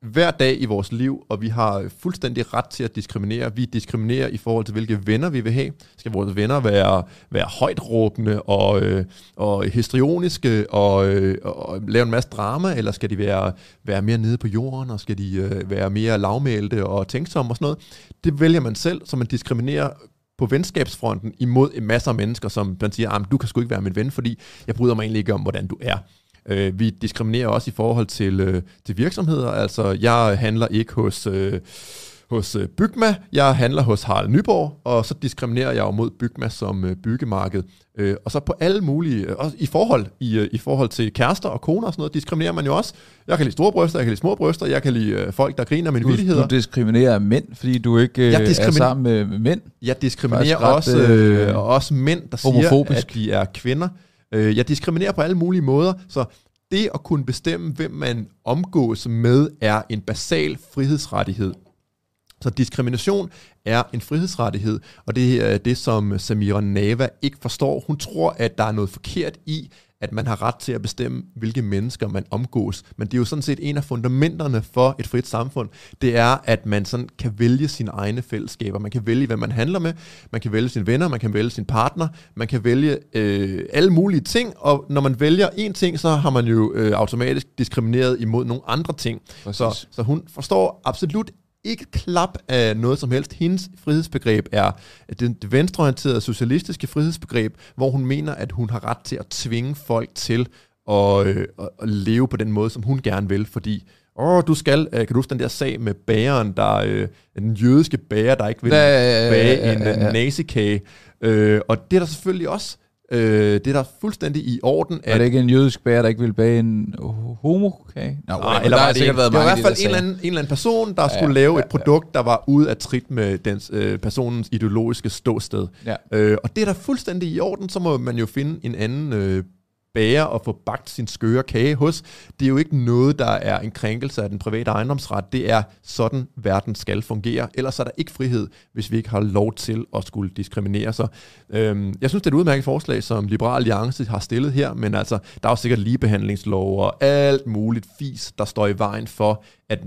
hver dag i vores liv, og vi har øh, fuldstændig ret til at diskriminere. Vi diskriminerer i forhold til, hvilke venner vi vil have. Skal vores venner være, være højt råbende og, øh, og histrioniske og, øh, og lave en masse drama, eller skal de være, være mere nede på jorden, og skal de øh, være mere lavmælte og tænksomme og sådan noget? Det vælger man selv, så man diskriminerer på venskabsfronten imod en masse af mennesker, som man siger, du kan sgu ikke være min ven, fordi jeg bryder mig egentlig ikke om, hvordan du er. Øh, vi diskriminerer også i forhold til, øh, til virksomheder. Altså, jeg handler ikke hos... Øh, hos øh, Bygma, jeg handler hos Harald Nyborg, og så diskriminerer jeg jo mod Bygma som øh, byggemarked. Øh, og så på alle mulige, også i forhold, i, i forhold til kærester og koner og sådan noget, diskriminerer man jo også. Jeg kan lide store bryster, jeg kan lide små bryster, jeg kan lide folk, der griner mine vildigheder. Du diskriminerer mænd, fordi du ikke øh, er sammen med, med mænd. Jeg diskriminerer også, øh, også mænd, der siger, at de er kvinder. Øh, jeg diskriminerer på alle mulige måder, så det at kunne bestemme, hvem man omgås med, er en basal frihedsrettighed. Så diskrimination er en frihedsrettighed, og det er det, som Samira Nava ikke forstår. Hun tror, at der er noget forkert i, at man har ret til at bestemme, hvilke mennesker man omgås. Men det er jo sådan set en af fundamenterne for et frit samfund. Det er, at man sådan kan vælge sine egne fællesskaber. Man kan vælge, hvad man handler med. Man kan vælge sine venner. Man kan vælge sin partner. Man kan vælge øh, alle mulige ting. Og når man vælger en ting, så har man jo øh, automatisk diskrimineret imod nogle andre ting. Så, så hun forstår absolut ikke klap af noget som helst. Hendes frihedsbegreb er det, venstreorienterede socialistiske frihedsbegreb, hvor hun mener, at hun har ret til at tvinge folk til at, øh, at leve på den måde, som hun gerne vil, fordi åh, du skal, øh, kan du huske den der sag med bageren, der, øh, den jødiske bager, der ikke vil ja, ja, ja, bage ja, ja, ja, ja. en nazikage, øh, og det er der selvfølgelig også Øh, det er der fuldstændig i orden. At, var det ikke en jødisk bager, der ikke ville bage en homokage? No, Nej, eller der har sikkert været det var i hvert fald en eller, anden, en eller anden person, der ja, skulle lave ja, et produkt, der var ude af trit med dens, øh, personens ideologiske ståsted. Ja. Øh, og det er der fuldstændig i orden, så må man jo finde en anden øh, bager og få bagt sin skøre kage hos. Det er jo ikke noget, der er en krænkelse af den private ejendomsret. Det er sådan, verden skal fungere. Ellers er der ikke frihed, hvis vi ikke har lov til at skulle diskriminere sig. Øhm, jeg synes, det er et udmærket forslag, som Liberal Alliance har stillet her, men altså, der er jo sikkert ligebehandlingslov og alt muligt fis, der står i vejen for, at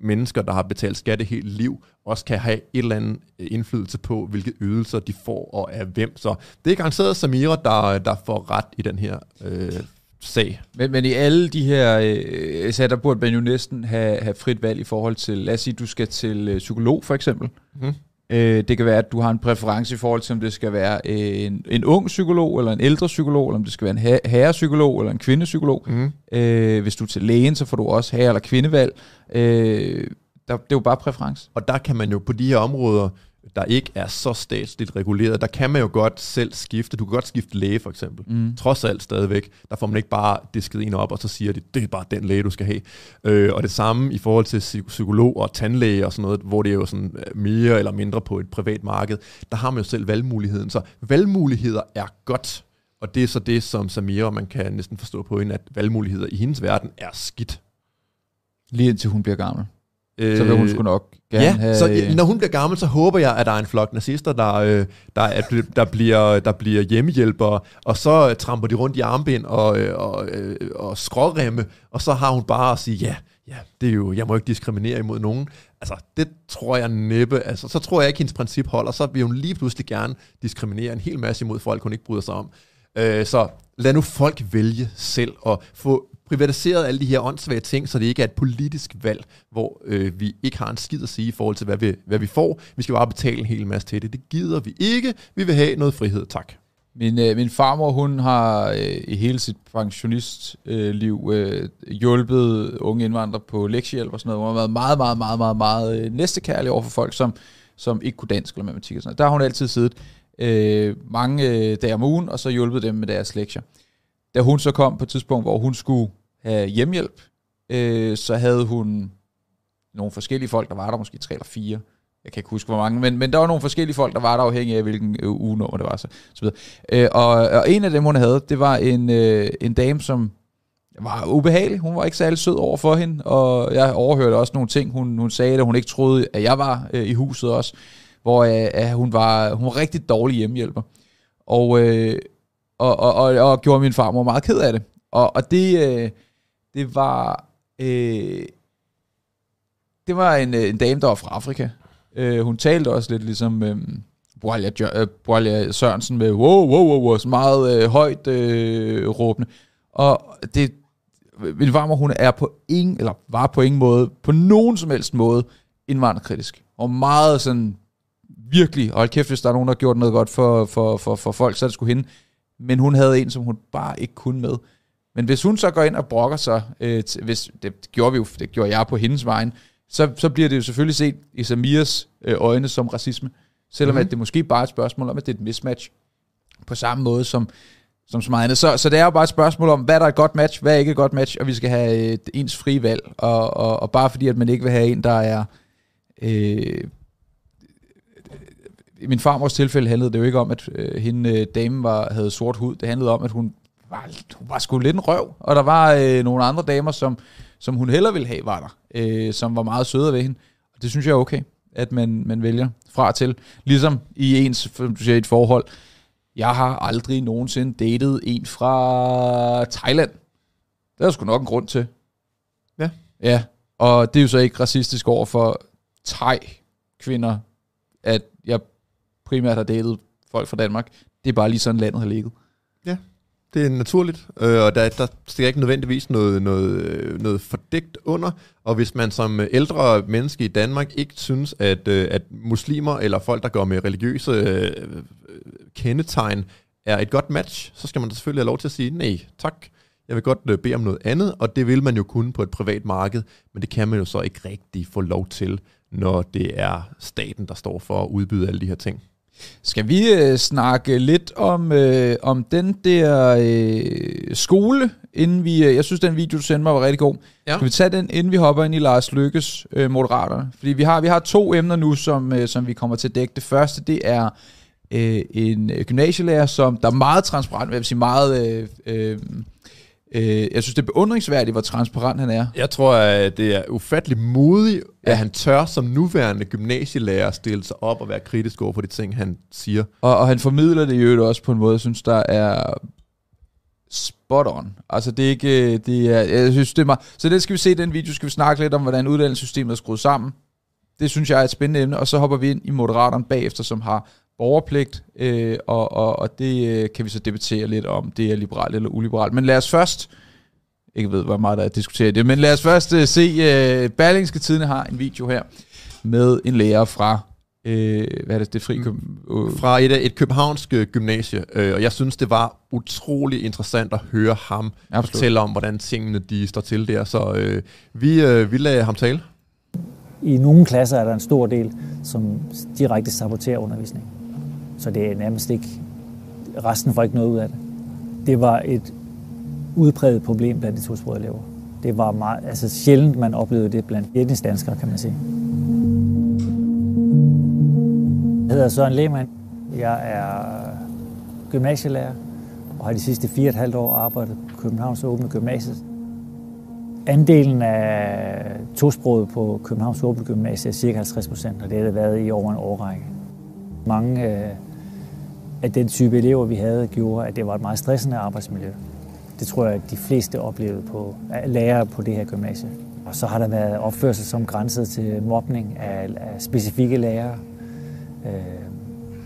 mennesker, der har betalt skat hele helt liv, også kan have et eller andet øh, indflydelse på, hvilke ydelser de får og af hvem. Så det er garanteret Samira, der, der får ret i den her øh, sag. Men, men i alle de her øh, sager, der burde man jo næsten have, have frit valg i forhold til, lad os sige, du skal til øh, psykolog for eksempel. Mm. Øh, det kan være, at du har en præference i forhold til, om det skal være en, en ung psykolog, eller en ældre psykolog, eller om det skal være en herrepsykolog, eller en kvindepsykolog. Mm. Øh, hvis du er til lægen, så får du også herre- eller kvindevalg. Øh, der, det er jo bare præference. Og der kan man jo på de her områder, der ikke er så statsligt reguleret, der kan man jo godt selv skifte. Du kan godt skifte læge for eksempel. Mm. Trods alt stadigvæk. Der får man ikke bare disket en op, og så siger de, det er bare den læge, du skal have. Øh, og det samme i forhold til psykolog og tandlæge og sådan noget, hvor det er jo sådan øh, mere eller mindre på et privat marked. Der har man jo selv valgmuligheden. Så valgmuligheder er godt. Og det er så det, som Samira, man kan næsten forstå på hende, at valgmuligheder i hendes verden er skidt. Lige indtil hun bliver gammel. Så vil hun øh, sgu nok gerne ja, have... så når hun bliver gammel, så håber jeg, at der er en flok nazister, der, øh, der, er, der, bliver, der bliver hjemmehjælpere, og så tramper de rundt i armbind og, øh, og, og skråremme, og så har hun bare at sige, ja, ja, det er jo, jeg må ikke diskriminere imod nogen. Altså, det tror jeg næppe. Altså, så tror jeg ikke, hendes princip holder. Så vil hun lige pludselig gerne diskriminere en hel masse imod folk, hun ikke bryder sig om. så lad nu folk vælge selv og få privatiseret alle de her åndssvage ting, så det ikke er et politisk valg, hvor øh, vi ikke har en skid at sige i forhold til, hvad vi, hvad vi får. Vi skal bare betale en hel masse til det. Det gider vi ikke. Vi vil have noget frihed, tak. Min, øh, min farmor, hun har øh, i hele sit pensionistliv øh, hjulpet unge indvandrere på lektiehjælp og sådan noget. Hun har været meget, meget, meget, meget, meget øh, næstekærlig over for folk, som, som ikke kunne dansk eller matematik og sådan noget. Der har hun altid siddet øh, mange øh, dage om ugen, og så hjulpet dem med deres lektier. Da hun så kom på et tidspunkt, hvor hun skulle have hjemmehjælp, øh, så havde hun nogle forskellige folk, der var der måske tre eller fire. Jeg kan ikke huske, hvor mange, men, men der var nogle forskellige folk, der var der afhængig af, hvilken øh, ugenummer det var. Så, så videre. Øh, og, og en af dem, hun havde, det var en, øh, en dame, som var ubehagelig. Hun var ikke særlig sød over for hende, og jeg overhørte også nogle ting, hun, hun sagde, at hun ikke troede, at jeg var øh, i huset også, hvor øh, at hun, var, hun var rigtig dårlig hjemmehjælper. Og, øh, og, og, og, og gjorde min farmor meget ked af det. Og, og det, øh, det var... Øh, det var en, øh, en dame, der var fra Afrika. Øh, hun talte også lidt ligesom øh, Boalia, øh, Sørensen med wow, wow, wow, wow så meget øh, højt øh, råbende. Og det, min farmor, hun er på ingen, eller var på ingen måde, på nogen som helst måde, indvandrerkritisk. Og meget sådan, virkelig, hold kæft, hvis der er nogen, der har gjort noget godt for, for, for, for folk, så er det sgu hende. Men hun havde en, som hun bare ikke kunne med. Men hvis hun så går ind og brokker sig, øh, hvis, det gjorde vi jo, det gjorde jeg på hendes vejen, så, så bliver det jo selvfølgelig set i Samirs øh, øjne som racisme. Selvom mm-hmm. at det måske bare er et spørgsmål om, at det er et mismatch. På samme måde som, som så meget andet. Så, så det er jo bare et spørgsmål om, hvad der er et godt match, hvad er ikke et godt match, og vi skal have et ens fri valg. Og, og, og bare fordi, at man ikke vil have en, der er... Øh, i min farmors tilfælde handlede det jo ikke om, at øh, hende øh, dame var, havde sort hud. Det handlede om, at hun var, hun var sgu lidt en røv, og der var øh, nogle andre damer, som, som hun heller ville have, var der, øh, som var meget søde ved hende. Og det synes jeg er okay, at man, man vælger fra til. Ligesom i ens, som du siger, et forhold. Jeg har aldrig nogensinde datet en fra Thailand. Det er der sgu nok en grund til. Ja. Ja, og det er jo så ikke racistisk over for thai-kvinder, at jeg primært har datet folk fra Danmark. Det er bare lige sådan, landet har ligget. Det er naturligt, øh, og der, der stikker ikke nødvendigvis noget, noget, øh, noget fordægt under. Og hvis man som ældre menneske i Danmark ikke synes, at, øh, at muslimer eller folk, der går med religiøse øh, øh kendetegn, er et godt match, så skal man da selvfølgelig have lov til at sige, nej, tak, jeg vil godt øh, bede om noget andet, og det vil man jo kunne på et privat marked, men det kan man jo så ikke rigtig få lov til, når det er staten, der står for at udbyde alle de her ting. Skal vi øh, snakke lidt om, øh, om den der øh, skole, inden vi... Øh, jeg synes, den video, du sendte mig, var rigtig god. Ja. Skal vi tage den, inden vi hopper ind i Lars Lykkes øh, Moderaterne? Fordi vi har, vi har to emner nu, som, øh, som vi kommer til at dække. Det første, det er øh, en gymnasielærer, som der er meget transparent, jeg vil sige meget... Øh, øh, øh, jeg synes, det er beundringsværdigt, hvor transparent han er. Jeg tror, at det er ufattelig modigt, Ja. at han tør som nuværende gymnasielærer stille sig op og være kritisk over for de ting, han siger. Og, og han formidler det jo også på en måde, jeg synes, der er spot on. Altså det er ikke, det er, jeg synes det er meget, så det skal vi se den video, skal vi snakke lidt om, hvordan uddannelsessystemet er skruet sammen. Det synes jeg er et spændende emne, og så hopper vi ind i Moderaterne bagefter, som har borgerpligt, øh, og, og, og det øh, kan vi så debattere lidt om, det er liberalt eller uliberalt. Men lad os først, ikke ved, hvor meget der er at diskutere det, men lad os først øh, se, øh, Berlingske Tidene har en video her, med en lærer fra, øh, hvad er det, det fri Køben- øh, Fra et, et københavnsk øh, gymnasie, øh, og jeg synes, det var utrolig interessant at høre ham Absolut. fortælle om, hvordan tingene de står til der. Så øh, vi, øh, vi lader ham tale. I nogle klasser er der en stor del, som direkte saboterer undervisningen. Så det er nærmest ikke... Resten får ikke noget ud af det. Det var et udpræget problem blandt de tosprogede elever. Det var meget, altså sjældent, man oplevede det blandt etnisk danskere, kan man sige. Jeg hedder Søren Lehmann. Jeg er gymnasielærer og har de sidste fire og et halvt år arbejdet på Københavns Åbne Gymnasiet. Andelen af tosproget på Københavns Åbne Gymnasium er cirka 50 procent, og det har det været i over en årrække. Mange øh, af den type elever, vi havde, gjorde, at det var et meget stressende arbejdsmiljø. Det tror jeg, at de fleste oplevede på lærere på det her gymnasie. Og så har der været opførsel som grænset til mobning af, af specifikke lærere, øh,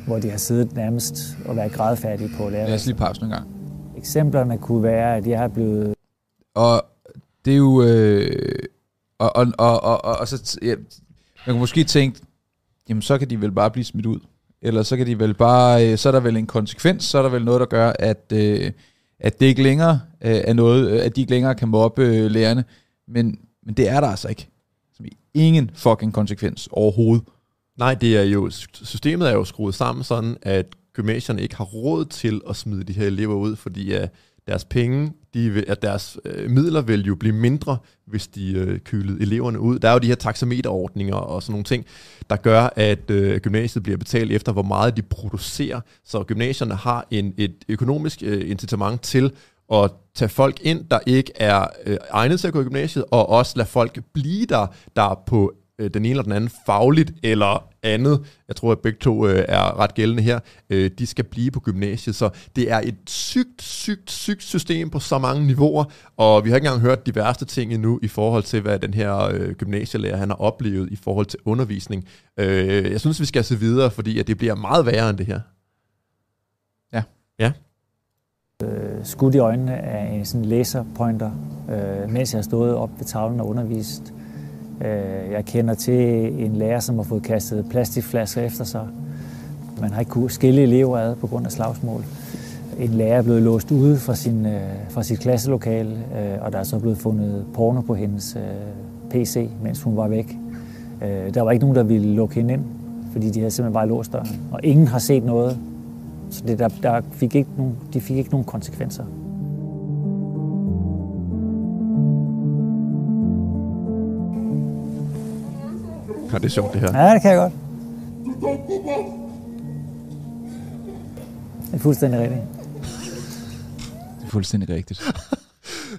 hvor de har siddet nærmest og været grædfærdige på lad os lige pause en gang. Eksemplerne kunne være, at jeg er blevet Og det er jo... Øh, og, og, og, og, og, og så... Ja, man kan måske tænke, jamen så kan de vel bare blive smidt ud. Eller så kan de vel bare... Øh, så er der vel en konsekvens, så er der vel noget, der gør, at, øh, at det ikke længere øh, er noget, at de ikke længere kan mobbe lærerne. Men, men det er der altså ikke. Som ingen fucking konsekvens overhovedet. Nej, det er jo, systemet er jo skruet sammen sådan, at gymnasierne ikke har råd til at smide de her elever ud, fordi uh, deres penge, de, vil- at deres øh, midler vil jo blive mindre, hvis de øh, kylede eleverne ud. Der er jo de her taxameterordninger og sådan nogle ting, der gør, at øh, gymnasiet bliver betalt efter, hvor meget de producerer. Så gymnasierne har en, et økonomisk øh, incitament til at tage folk ind, der ikke er øh, egnet til at gå i gymnasiet, og også lade folk blive der, der på øh, den ene eller den anden fagligt eller andet, jeg tror, at begge to øh, er ret gældende her, øh, de skal blive på gymnasiet. Så det er et sygt, sygt, sygt system på så mange niveauer, og vi har ikke engang hørt de værste ting endnu i forhold til, hvad den her øh, gymnasielærer han har oplevet i forhold til undervisning. Øh, jeg synes, vi skal se videre, fordi at det bliver meget værre end det her. skudt i øjnene af en sådan laserpointer, øh, mens jeg har stået op ved tavlen og undervist. Øh, jeg kender til en lærer, som har fået kastet plastikflasker efter sig. Man har ikke kunnet skille elever ad på grund af slagsmål. En lærer er blevet låst ude fra, sin, øh, fra sit klasselokale, øh, og der er så blevet fundet porno på hendes PC, mens hun var væk. Der var ikke nogen, der ville lukke hende ind, fordi de havde simpelthen bare låst døren. Og ingen har set noget, så det der, der fik ikke nogen, de fik ikke nogen konsekvenser. Ja, det er sjovt, det her. Ja, det kan jeg godt. Det er fuldstændig rigtigt. Det er fuldstændig rigtigt.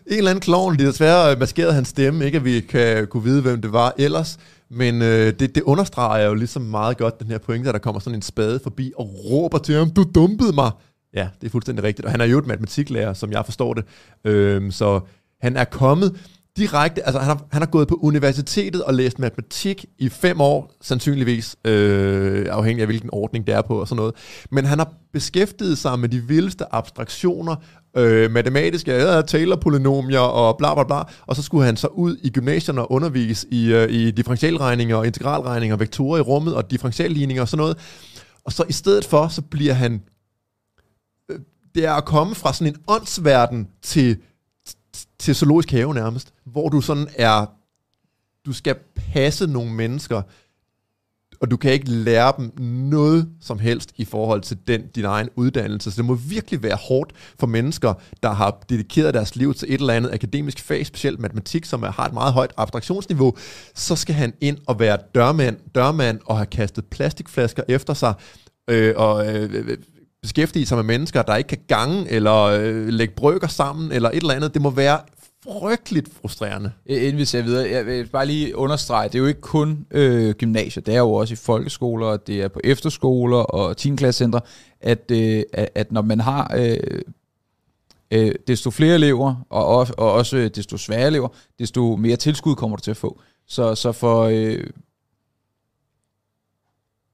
En eller anden klovn, de desværre øh, maskerede hans stemme, ikke at vi kan kunne vide, hvem det var ellers. Men øh, det, det understreger jo ligesom meget godt den her pointe, at der kommer sådan en spade forbi og råber til ham, du dumpede mig. Ja, det er fuldstændig rigtigt. Og han er jo et matematiklærer, som jeg forstår det. Øhm, så han er kommet direkte, altså han har, han har gået på universitetet og læst matematik i fem år, sandsynligvis, øh, afhængig af hvilken ordning det er på og sådan noget. Men han har beskæftiget sig med de vildeste abstraktioner, øh, matematiske ja, Taylor-polynomier og bla bla bla, og så skulle han så ud i gymnasierne og undervise i, øh, i differentialregninger og integralregninger, vektorer i rummet og differentialligninger og sådan noget. Og så i stedet for, så bliver han øh, det er at komme fra sådan en åndsverden til til zoologisk have nærmest, hvor du sådan er, du skal passe nogle mennesker, og du kan ikke lære dem noget som helst i forhold til den, din egen uddannelse. Så det må virkelig være hårdt for mennesker, der har dedikeret deres liv til et eller andet akademisk fag, specielt matematik, som har et meget højt abstraktionsniveau. Så skal han ind og være dørmand, dørmand og have kastet plastikflasker efter sig, øh, og øh, øh beskæftige sig med mennesker, der ikke kan gange eller øh, lægge brøker sammen eller et eller andet. Det må være frygteligt frustrerende. Øh, inden vi ser videre, jeg vil bare lige understrege, det er jo ikke kun øh, gymnasier, det er jo også i folkeskoler, det er på efterskoler og 10. klassecentre, at, øh, at når man har øh, øh, desto flere elever, og, og, og også desto sværere elever, desto mere tilskud kommer du til at få. Så, så for... Øh,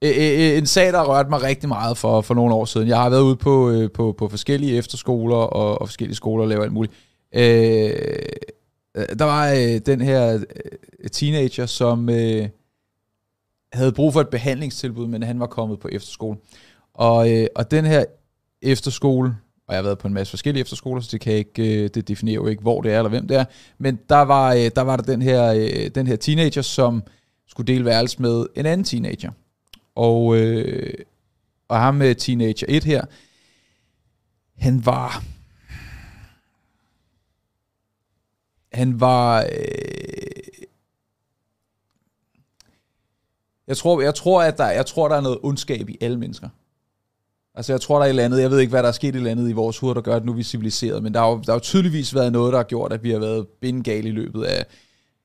øh, øh, en sag, der har rørt mig rigtig meget for, for nogle år siden. Jeg har været ude på, øh, på, på forskellige efterskoler og, og forskellige skoler og lavet alt muligt. Øh, der var øh, den her øh, teenager, som øh, havde brug for et behandlingstilbud, men han var kommet på efterskole. Og, øh, og den her efterskole, og jeg har været på en masse forskellige efterskoler, så det kan ikke, øh, det definerer jo ikke, hvor det er eller hvem det er, men der var, øh, der, var der den her, øh, den her teenager, som skulle dele værelse med en anden teenager. Og, øh, og ham med teenager 1 her, han var han var... Øh, jeg tror, jeg tror, at der, jeg tror, der er noget ondskab i alle mennesker. Altså, jeg tror, der er et eller andet, jeg ved ikke, hvad der er sket et eller andet i vores hoved, der gør, at nu er vi civiliseret, men der har jo, der har jo tydeligvis været noget, der har gjort, at vi har været bindegale i løbet af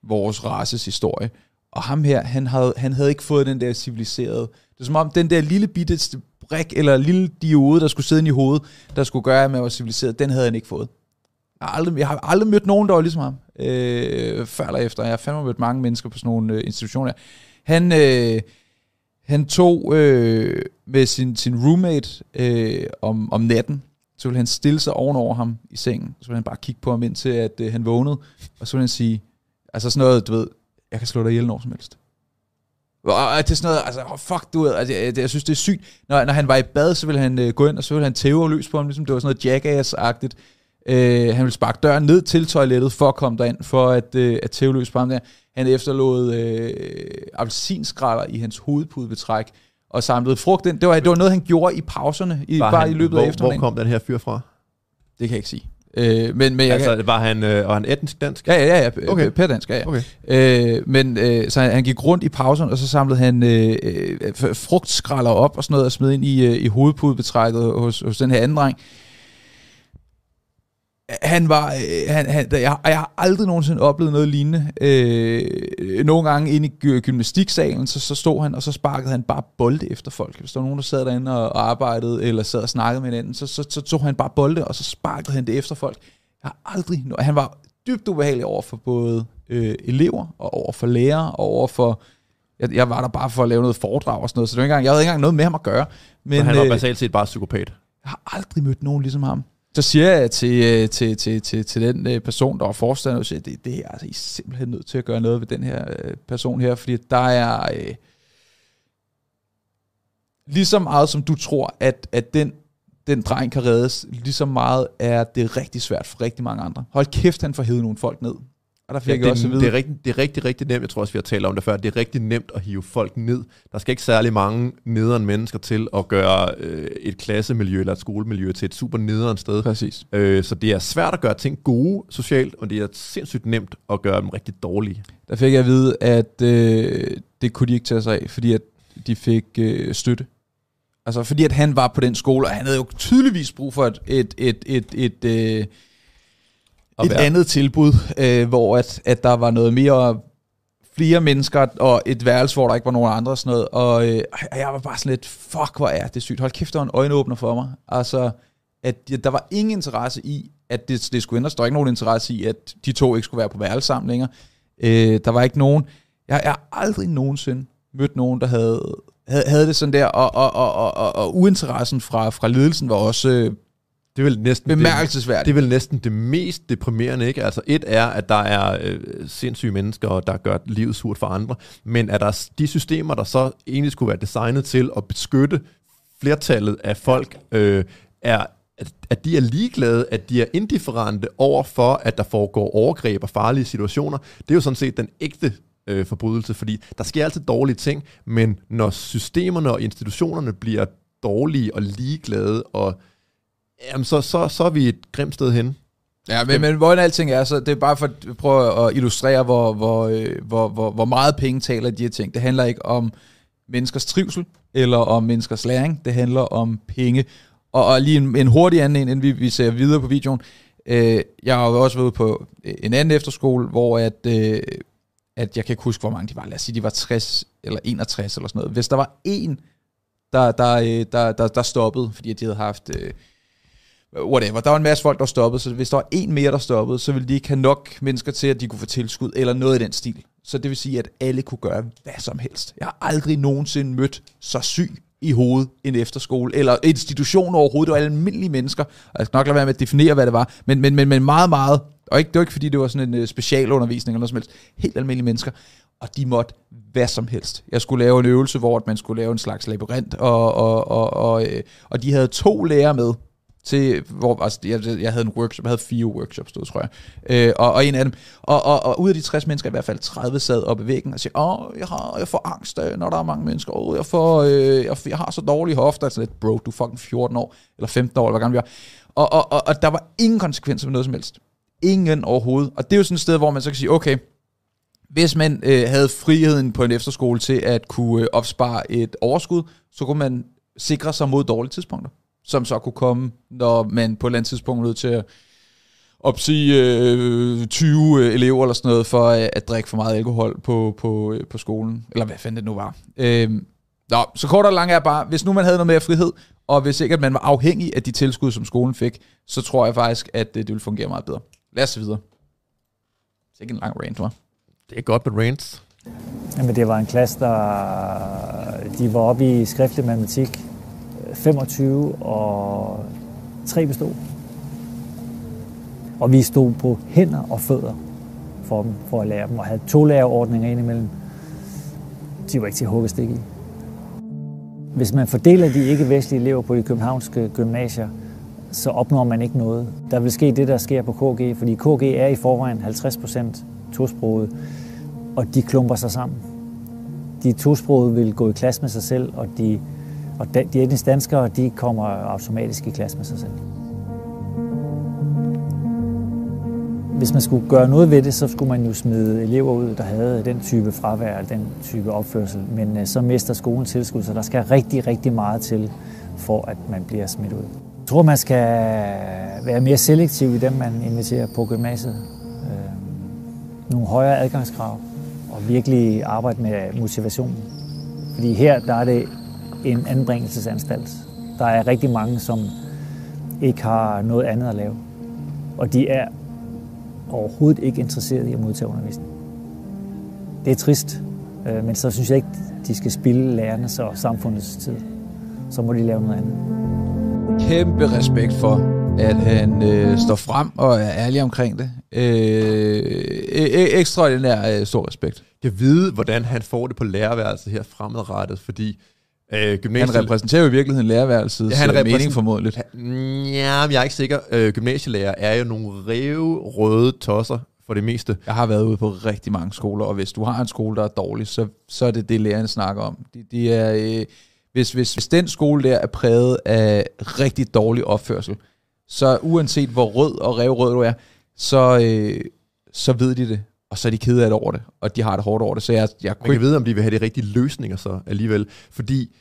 vores races historie. Og ham her, han havde, han havde ikke fået den der civiliserede. Det er som om, den der lille bitte brik, eller lille diode, der skulle sidde i hovedet, der skulle gøre, at man var civiliseret, den havde han ikke fået. Jeg har aldrig, jeg har aldrig mødt nogen, der var ligesom ham, øh, før eller efter. Jeg har fandme mødt mange mennesker på sådan nogle øh, institutioner. Han, øh, han tog øh, med sin, sin roommate øh, om, om natten, så ville han stille sig ovenover ham i sengen. Så ville han bare kigge på ham indtil, at øh, han vågnede. Og så ville han sige, altså sådan noget, du ved, jeg kan slå dig ihjel når som helst. Og det er sådan noget, altså, oh, fuck, du ved, altså, jeg, jeg, synes, det er sygt. Når, når han var i bad, så ville han øh, gå ind, og så ville han tæve løs på ham, ligesom det var sådan noget jackass-agtigt. Øh, han ville sparke døren ned til toilettet for at komme derind, for at, øh, at tæve løs på ham der. Han efterlod øh, appelsinskræller i hans hovedpudebetræk og samlede frugt ind. Det var, det var noget, han gjorde i pauserne, i, bare han, i løbet hvor, af eftermiddagen. Hvor kom den her fyr fra? Det kan jeg ikke sige. Øh, men, men jeg altså, kan, var han, øh, var han etnisk dansk? Ja, ja, ja, okay. per dansk, ja, ja. Okay. Øh, men øh, så han, han gik rundt i pausen, og så samlede han øh, øh, frugtskralder op og sådan noget, og smed ind i, øh, i hovedpudebetrækket hos, hos den her anden dreng han var, øh, han, han, jeg, jeg har aldrig nogensinde oplevet noget lignende. Øh, nogle gange inde i gymnastiksalen, så, så stod han, og så sparkede han bare bolde efter folk. Hvis der var nogen, der sad derinde og, og arbejdede, eller sad og snakkede med hinanden, så, så, så tog han bare bolde, og så sparkede han det efter folk. Jeg har aldrig, han var dybt ubehagelig over for både øh, elever, og over for lærere, og over for, jeg, jeg var der bare for at lave noget foredrag og sådan noget, så det var ikke engang, jeg havde ikke engang noget med ham at gøre. Men, så han var øh, basalt set bare psykopat? Jeg har aldrig mødt nogen ligesom ham. Så siger jeg til, øh, til, til, til, til den øh, person, der var forstander, og siger, det, det er altså, I er simpelthen nødt til at gøre noget ved den her øh, person her, fordi der er øh, lige så meget, som du tror, at, at den, den dreng kan reddes, lige så meget er det rigtig svært for rigtig mange andre. Hold kæft, han får hævet nogle folk ned. Og der fik ja, jeg det, også vide. Det er, rigtig, det er rigtig, rigtig nemt. Jeg tror også, vi har talt om det før. Det er rigtig nemt at hive folk ned. Der skal ikke særlig mange nederen mennesker til at gøre øh, et klassemiljø eller et skolemiljø til et super nederen sted. Præcis. Øh, så det er svært at gøre ting gode socialt, og det er sindssygt nemt at gøre dem rigtig dårlige. Der fik jeg at vide, at øh, det kunne de ikke tage sig af, fordi at de fik øh, støtte. Altså fordi at han var på den skole, og han havde jo tydeligvis brug for et, et, et, et, et, et øh, et være. andet tilbud, øh, hvor at, at der var noget mere flere mennesker, og et værelse, hvor der ikke var nogen andre og sådan noget, og øh, jeg var bare sådan lidt, fuck, hvor er det sygt. Hold kæft, der var en øjenåbner for mig. Altså, at der var ingen interesse i, at det, det skulle ændres. Der var ikke nogen interesse i, at de to ikke skulle være på værelse sammen længere. Øh, der var ikke nogen... Jeg har aldrig nogensinde mødt nogen, der havde, havde, havde det sådan der, og, og, og, og, og, og uinteressen fra, fra ledelsen var også øh, det er vel næsten bemærkelsesværdigt. Det, det er vel næsten det mest deprimerende, ikke? Altså et er, at der er øh, sindssyge mennesker, der gør livet surt for andre, men at der de systemer, der så egentlig skulle være designet til at beskytte flertallet af folk, øh, er at, at de er ligeglade, at de er indifferente over for, at der foregår overgreb og farlige situationer. Det er jo sådan set den ægte øh, forbrydelse, fordi der sker altid dårlige ting, men når systemerne og institutionerne bliver dårlige og ligeglade, og, jamen, så, så, så er vi et grimt sted hen. Ja, men, men hvordan alting er, så det er bare for at prøve at illustrere, hvor, hvor, øh, hvor, hvor, hvor meget penge taler de her ting. Det handler ikke om menneskers trivsel, eller om menneskers læring. Det handler om penge. Og, og lige en, en hurtig anden, inden vi, vi ser videre på videoen. Øh, jeg har jo også været på en anden efterskole, hvor at, øh, at jeg kan ikke huske, hvor mange de var. Lad os sige, de var 60 eller 61 eller sådan noget. Hvis der var en, der, der, øh, der, der, der stoppede, fordi de havde haft... Øh, Øh, whatever. Der var en masse folk, der stoppede, så hvis der var en mere, der stoppede, så ville de ikke have nok mennesker til, at de kunne få tilskud, eller noget i den stil. Så det vil sige, at alle kunne gøre hvad som helst. Jeg har aldrig nogensinde mødt så syg i hovedet en efterskole, eller institution overhovedet, det var almindelige mennesker, og jeg skal nok lade være med at definere, hvad det var, men, men, men, men meget, meget, og ikke, det var ikke fordi, det var sådan en øh, specialundervisning eller noget som helst, helt almindelige mennesker, og de måtte hvad som helst. Jeg skulle lave en øvelse, hvor man skulle lave en slags labyrint, og, og, og, og, øh, og de havde to lærere med, til, hvor altså, jeg, jeg havde en workshop, jeg havde fire workshops, stod, tror jeg, øh, og, og en af dem, og, og, og ud af de 60 mennesker, i hvert fald 30 sad oppe i væggen og siger, åh, jeg, har, jeg får angst, øh, når der er mange mennesker, åh, jeg, får, øh, jeg, jeg har så dårlige hofter, altså lidt, bro, du er fucking 14 år, eller 15 år, eller hvad gammel vi er, og, og, og, og der var ingen konsekvenser med noget som helst. Ingen overhovedet. Og det er jo sådan et sted, hvor man så kan sige, okay, hvis man øh, havde friheden på en efterskole til at kunne øh, opspare et overskud, så kunne man sikre sig mod dårlige tidspunkter som så kunne komme, når man på et eller andet tidspunkt er nødt til at opsige øh, 20 øh, elever eller sådan noget, for at, at drikke for meget alkohol på, på, øh, på skolen, eller hvad fanden det nu var. Øh, nå, så kort og lang er bare, hvis nu man havde noget mere frihed, og hvis ikke at man var afhængig af de tilskud, som skolen fik, så tror jeg faktisk, at det, det ville fungere meget bedre. Lad os se videre. Det er ikke en lang rant, var. Det er godt med rants. Jamen, det var en klasse, der de var oppe i skriftlig matematik, 25 og 3 bestod. Og vi stod på hænder og fødder for dem, for at lære dem, og havde to lærerordninger indimellem. De var ikke til at hugge stik i. Hvis man fordeler de ikke-vestlige elever på de københavnske gymnasier, så opnår man ikke noget. Der vil ske det, der sker på KG, fordi KG er i forvejen 50 procent tosproget, og de klumper sig sammen. De tosprogede vil gå i klasse med sig selv, og de og de etniske danskere, de kommer automatisk i klasse med sig selv. Hvis man skulle gøre noget ved det, så skulle man jo smide elever ud, der havde den type fravær, den type opførsel. Men øh, så mister skolen tilskud, så der skal rigtig, rigtig meget til, for at man bliver smidt ud. Jeg tror, man skal være mere selektiv i dem, man inviterer på gymnasiet. Øh, nogle højere adgangskrav og virkelig arbejde med motivationen. Fordi her der er det en anbringelsesanstalt. Der er rigtig mange, som ikke har noget andet at lave. Og de er overhovedet ikke interesseret i at modtage undervisning. Det er trist, øh, men så synes jeg ikke, de skal spille lærernes og samfundets tid. Så må de lave noget andet. Kæmpe respekt for, at han øh, står frem og er ærlig omkring det. Øh, e- ekstraordinær øh, stor respekt. Jeg ved, hvordan han får det på lærerværelset her fremadrettet, fordi Øh, gymnasie... Han repræsenterer jo i virkeligheden lærerværelset, ja, han repræsent... mening formodentligt. Ja, jeg er ikke sikker. Øh, gymnasielærer er jo nogle rev røde tosser for det meste. Jeg har været ude på rigtig mange skoler, og hvis du har en skole, der er dårlig, så, så er det det, lærerne snakker om. De, de er, øh, hvis, hvis, hvis den skole der er præget af rigtig dårlig opførsel, så uanset hvor rød og revrød du er, så, øh, så ved de det og så er de kede af det over det, og de har det hårdt over det. Så jeg, jeg kunne Man kan vide, om de vil have de rigtige løsninger så alligevel, fordi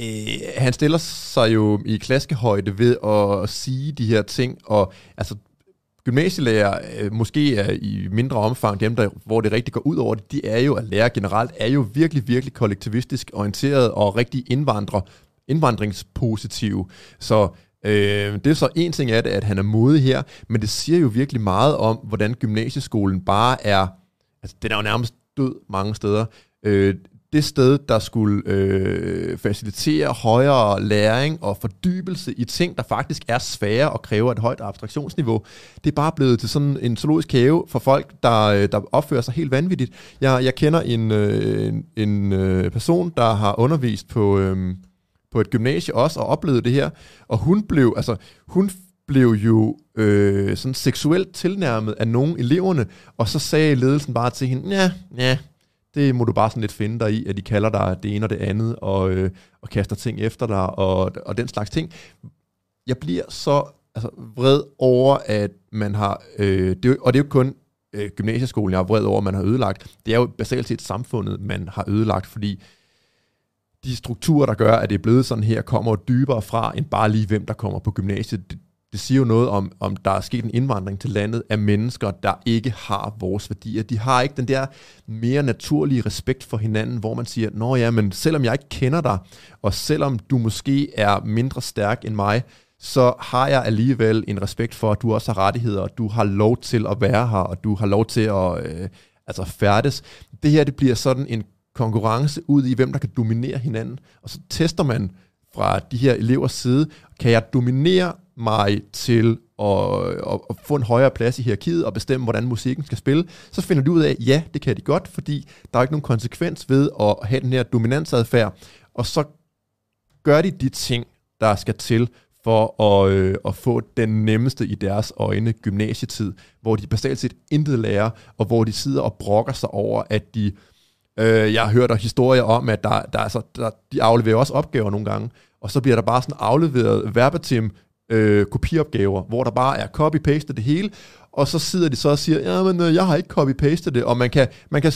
øh, han stiller sig jo i klaskehøjde ved at sige de her ting, og altså gymnasielærer øh, måske er i mindre omfang dem, der, hvor det rigtig går ud over det, de er jo, at lærer generelt er jo virkelig, virkelig kollektivistisk orienteret og rigtig indvandrer, indvandringspositive. Så Øh, det er så en ting af det, at han er modig her, men det siger jo virkelig meget om, hvordan gymnasieskolen bare er, altså den er jo nærmest død mange steder. Øh, det sted, der skulle øh, facilitere højere læring og fordybelse i ting, der faktisk er svære og kræver et højt abstraktionsniveau, det er bare blevet til sådan en zoologisk have for folk, der, øh, der opfører sig helt vanvittigt. Jeg, jeg kender en, øh, en, en øh, person, der har undervist på, øh, på et gymnasie også og oplevede det her, og hun blev, altså, hun blev jo øh, sådan seksuelt tilnærmet af nogle eleverne, og så sagde ledelsen bare til hende, ja, ja, det må du bare sådan lidt finde dig i, at de kalder dig det ene og det andet, og, øh, og kaster ting efter dig, og, og den slags ting. Jeg bliver så altså, vred over, at man har, øh, det, og det er jo kun øh, gymnasieskolen, jeg er vred over, at man har ødelagt. Det er jo basalt set samfundet, man har ødelagt, fordi de strukturer, der gør, at det er blevet sådan her, kommer dybere fra, end bare lige hvem, der kommer på gymnasiet. Det, det siger jo noget om, om der er sket en indvandring til landet af mennesker, der ikke har vores værdier. De har ikke den der mere naturlige respekt for hinanden, hvor man siger, nå ja, men selvom jeg ikke kender dig, og selvom du måske er mindre stærk end mig, så har jeg alligevel en respekt for, at du også har rettigheder, og du har lov til at være her, og du har lov til at øh, altså færdes. Det her det bliver sådan en konkurrence ud i, hvem der kan dominere hinanden, og så tester man fra de her elevers side, kan jeg dominere mig til at, at, at få en højere plads i hierarkiet og bestemme, hvordan musikken skal spille, så finder du ud af, ja, det kan de godt, fordi der er ikke nogen konsekvens ved at have den her dominansadfærd, og så gør de de ting, der skal til for at, øh, at få den nemmeste i deres øjne gymnasietid, hvor de basalt set intet lærer, og hvor de sidder og brokker sig over, at de Øh, jeg har hørt der historier om, at der, der, altså, der, de afleverer også opgaver nogle gange, og så bliver der bare sådan afleveret verbatim øh, kopiopgaver, hvor der bare er copy-paste det hele, og så sidder de så og siger, ja, men øh, jeg har ikke copy-pastet det, og man kan, man kan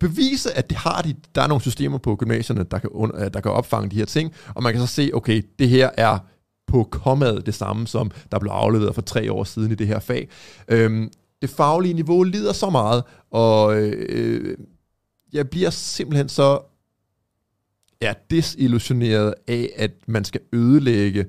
bevise, at det har de. Der er nogle systemer på gymnasierne, der kan, øh, der kan opfange de her ting, og man kan så se, okay, det her er på kommet det samme, som der blev afleveret for tre år siden i det her fag. Øhm, det faglige niveau lider så meget, og øh, jeg bliver simpelthen så ja, desillusioneret af, at man skal ødelægge øh,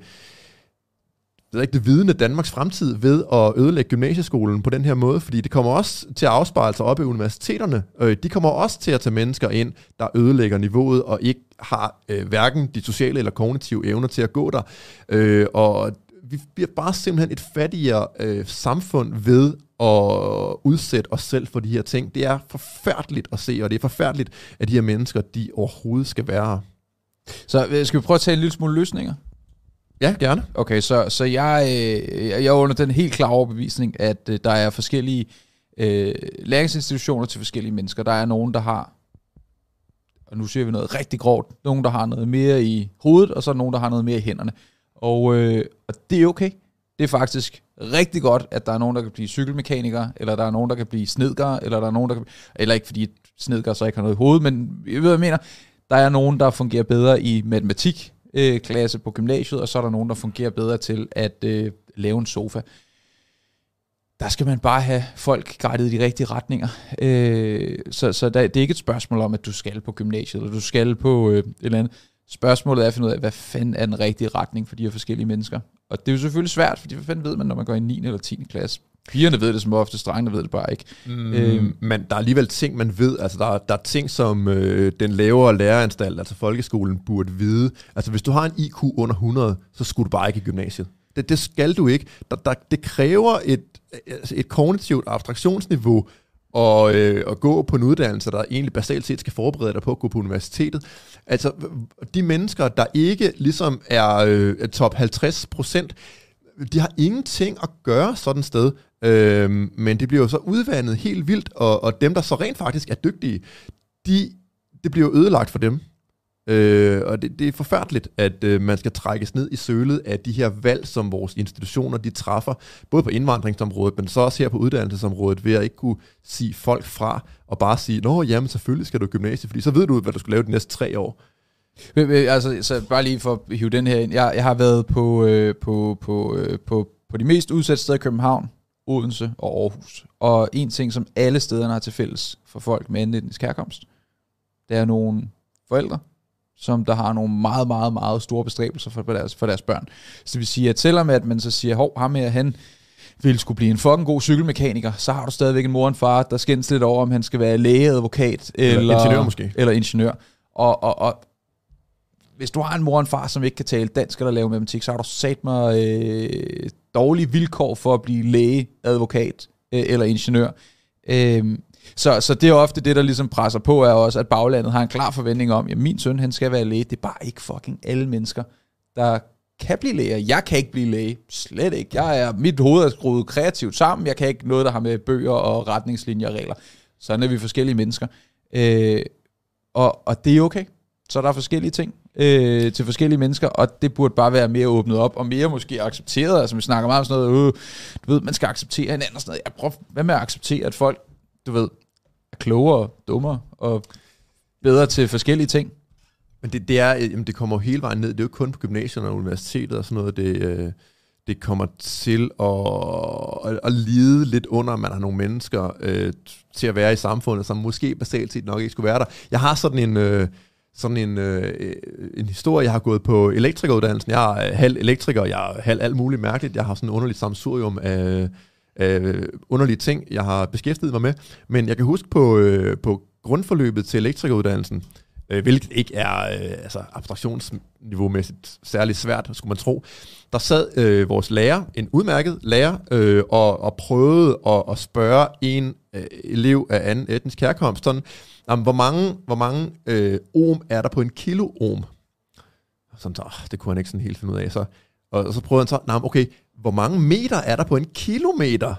er ikke, det vidende Danmarks fremtid ved at ødelægge gymnasieskolen på den her måde, fordi det kommer også til at afspejle sig op i universiteterne. Øh, de kommer også til at tage mennesker ind, der ødelægger niveauet og ikke har øh, hverken de sociale eller kognitive evner til at gå der. Øh, og vi bliver bare simpelthen et fattigere øh, samfund ved at udsætte os selv for de her ting. Det er forfærdeligt at se, og det er forfærdeligt, at de her mennesker, de overhovedet skal være her. Så øh, skal vi prøve at tage en lille smule løsninger? Ja, gerne. Okay, så, så jeg, øh, jeg er under den helt klare overbevisning, at øh, der er forskellige øh, læringsinstitutioner til forskellige mennesker. Der er nogen, der har, og nu siger vi noget rigtig grovt, nogen, der har noget mere i hovedet, og så er nogen, der har noget mere i hænderne. Og, øh, og det er okay. Det er faktisk rigtig godt, at der er nogen, der kan blive cykelmekaniker, eller der er nogen, der kan blive snedkere, eller der er nogen, der kan... Eller ikke fordi snedker så ikke har noget i hovedet, men jeg ved, hvad jeg mener. Der er nogen, der fungerer bedre i matematik, øh, klasse på gymnasiet, og så er der nogen, der fungerer bedre til at øh, lave en sofa. Der skal man bare have folk guidet i de rigtige retninger. Øh, så så der, det er ikke et spørgsmål om, at du skal på gymnasiet, eller du skal på øh, et eller andet. Spørgsmålet er at finde ud af, hvad fanden er den rigtige retning for de her forskellige mennesker. Og det er jo selvfølgelig svært, fordi hvad fanden ved man, når man går i 9. eller 10. klasse? Pigerne ved det som ofte, drengene ved det bare ikke. Mm, øhm. Men der er alligevel ting, man ved. Altså, der, der er ting, som øh, den lavere læreranstalt, altså folkeskolen, burde vide. Altså, hvis du har en IQ under 100, så skulle du bare ikke i gymnasiet. Det, det skal du ikke. Der, der, det kræver et, et kognitivt abstraktionsniveau, og, øh, og gå på en uddannelse, der egentlig basalt set skal forberede dig på at gå på universitetet. Altså, de mennesker, der ikke ligesom er øh, top 50 procent, de har ingenting at gøre sådan et sted, øh, men det bliver jo så udvandet helt vildt, og, og dem, der så rent faktisk er dygtige, de, det bliver jo ødelagt for dem. Øh, og det, det er forfærdeligt, at øh, man skal trækkes ned i sølet af de her valg, som vores institutioner de træffer, både på indvandringsområdet, men så også her på uddannelsesområdet, ved at ikke kunne sige folk fra, og bare sige, nå jamen selvfølgelig skal du i gymnasiet, fordi så ved du, hvad du skal lave de næste tre år. Altså, så bare lige for at hive den her ind. Jeg, jeg har været på, øh, på, på, øh, på, på de mest udsatte steder i København, Odense og Aarhus. Og en ting, som alle stederne har til fælles for folk med anden etnisk herkomst, det er nogle forældre, som der har nogle meget, meget, meget store bestræbelser for, for, deres, for deres børn. Så det vil sige, at selvom at man så siger, hov, ham her, han vil skulle blive en fucking god cykelmekaniker, så har du stadigvæk en mor og en far, der skændes lidt over, om han skal være læge, advokat eller, Eller ingeniør måske. Eller ingeniør. Og, og, og hvis du har en mor og en far, som ikke kan tale dansk eller lave matematik, så har du sat mig øh, dårlige vilkår for at blive læge, advokat øh, eller ingeniør. Øh, så, så det er ofte det, der ligesom presser på, er også, at baglandet har en klar forventning om, at min søn, han skal være læge. Det er bare ikke fucking alle mennesker, der kan blive læge. Jeg kan ikke blive læge. Slet ikke. Jeg er, mit hoved er skruet kreativt sammen. Jeg kan ikke noget, der har med bøger og retningslinjer og regler. Sådan er vi forskellige mennesker. Øh, og, og det er okay. Så der er forskellige ting øh, til forskellige mennesker, og det burde bare være mere åbnet op, og mere måske accepteret. Altså vi snakker meget om sådan noget, øh, du ved, man skal acceptere hinanden og sådan noget. Jeg prøver, hvad med at acceptere, at folk, du ved, er klogere, dummere og bedre til forskellige ting? Men det, det, er, øh, jamen, det kommer jo hele vejen ned. Det er jo ikke kun på gymnasiet og universitetet og sådan noget. Det, øh, det kommer til at, at, at lide lidt under, at man har nogle mennesker øh, til at være i samfundet, som måske basalt set nok ikke skulle være der. Jeg har sådan en... Øh, sådan en, øh, øh en historie. Jeg har gået på elektrikeruddannelsen. Jeg er halv elektriker, jeg er halv alt muligt mærkeligt. Jeg har sådan en underligt samsurium af, øh, underlige ting, jeg har beskæftiget mig med. Men jeg kan huske på, øh, på grundforløbet til elektrikeruddannelsen, øh, hvilket ikke er øh, altså abstraktionsniveau-mæssigt særlig svært, skulle man tro. Der sad øh, vores lærer, en udmærket lærer, øh, og, og prøvede at, at spørge en øh, elev af anden etnisk herkomst, sådan, jamen, hvor mange, hvor mange øh, ohm er der på en kilo ohm? Sådan så, det kunne han ikke sådan helt finde ud af. Så, og, så prøvede han så, nej, okay, hvor mange meter er der på en kilometer?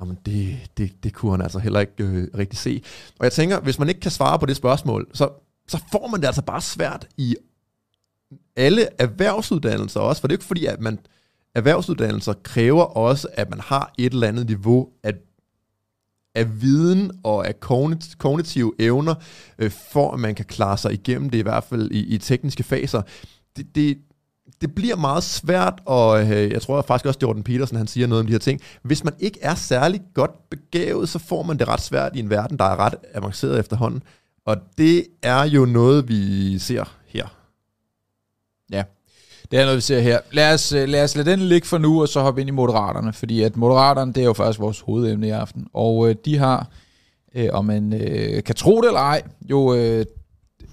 Jamen, det, det, det kunne han altså heller ikke øh, rigtig se. Og jeg tænker, hvis man ikke kan svare på det spørgsmål, så, så får man det altså bare svært i alle erhvervsuddannelser også, for det er jo ikke fordi, at man erhvervsuddannelser kræver også, at man har et eller andet niveau af, af viden og af kognitive evner, øh, for at man kan klare sig igennem det, i hvert fald i, i tekniske faser. Det, det, det bliver meget svært, og øh, jeg tror faktisk også, Jordan Peterson han siger noget om de her ting. Hvis man ikke er særlig godt begavet, så får man det ret svært i en verden, der er ret avanceret efterhånden. Og det er jo noget, vi ser her. Ja, det er noget, vi ser her. Lad os, øh, lad os lade den ligge for nu, og så hoppe ind i Moderaterne, fordi at Moderaterne, det er jo faktisk vores hovedemne i aften, og øh, de har, øh, om man øh, kan tro det eller ej, jo øh,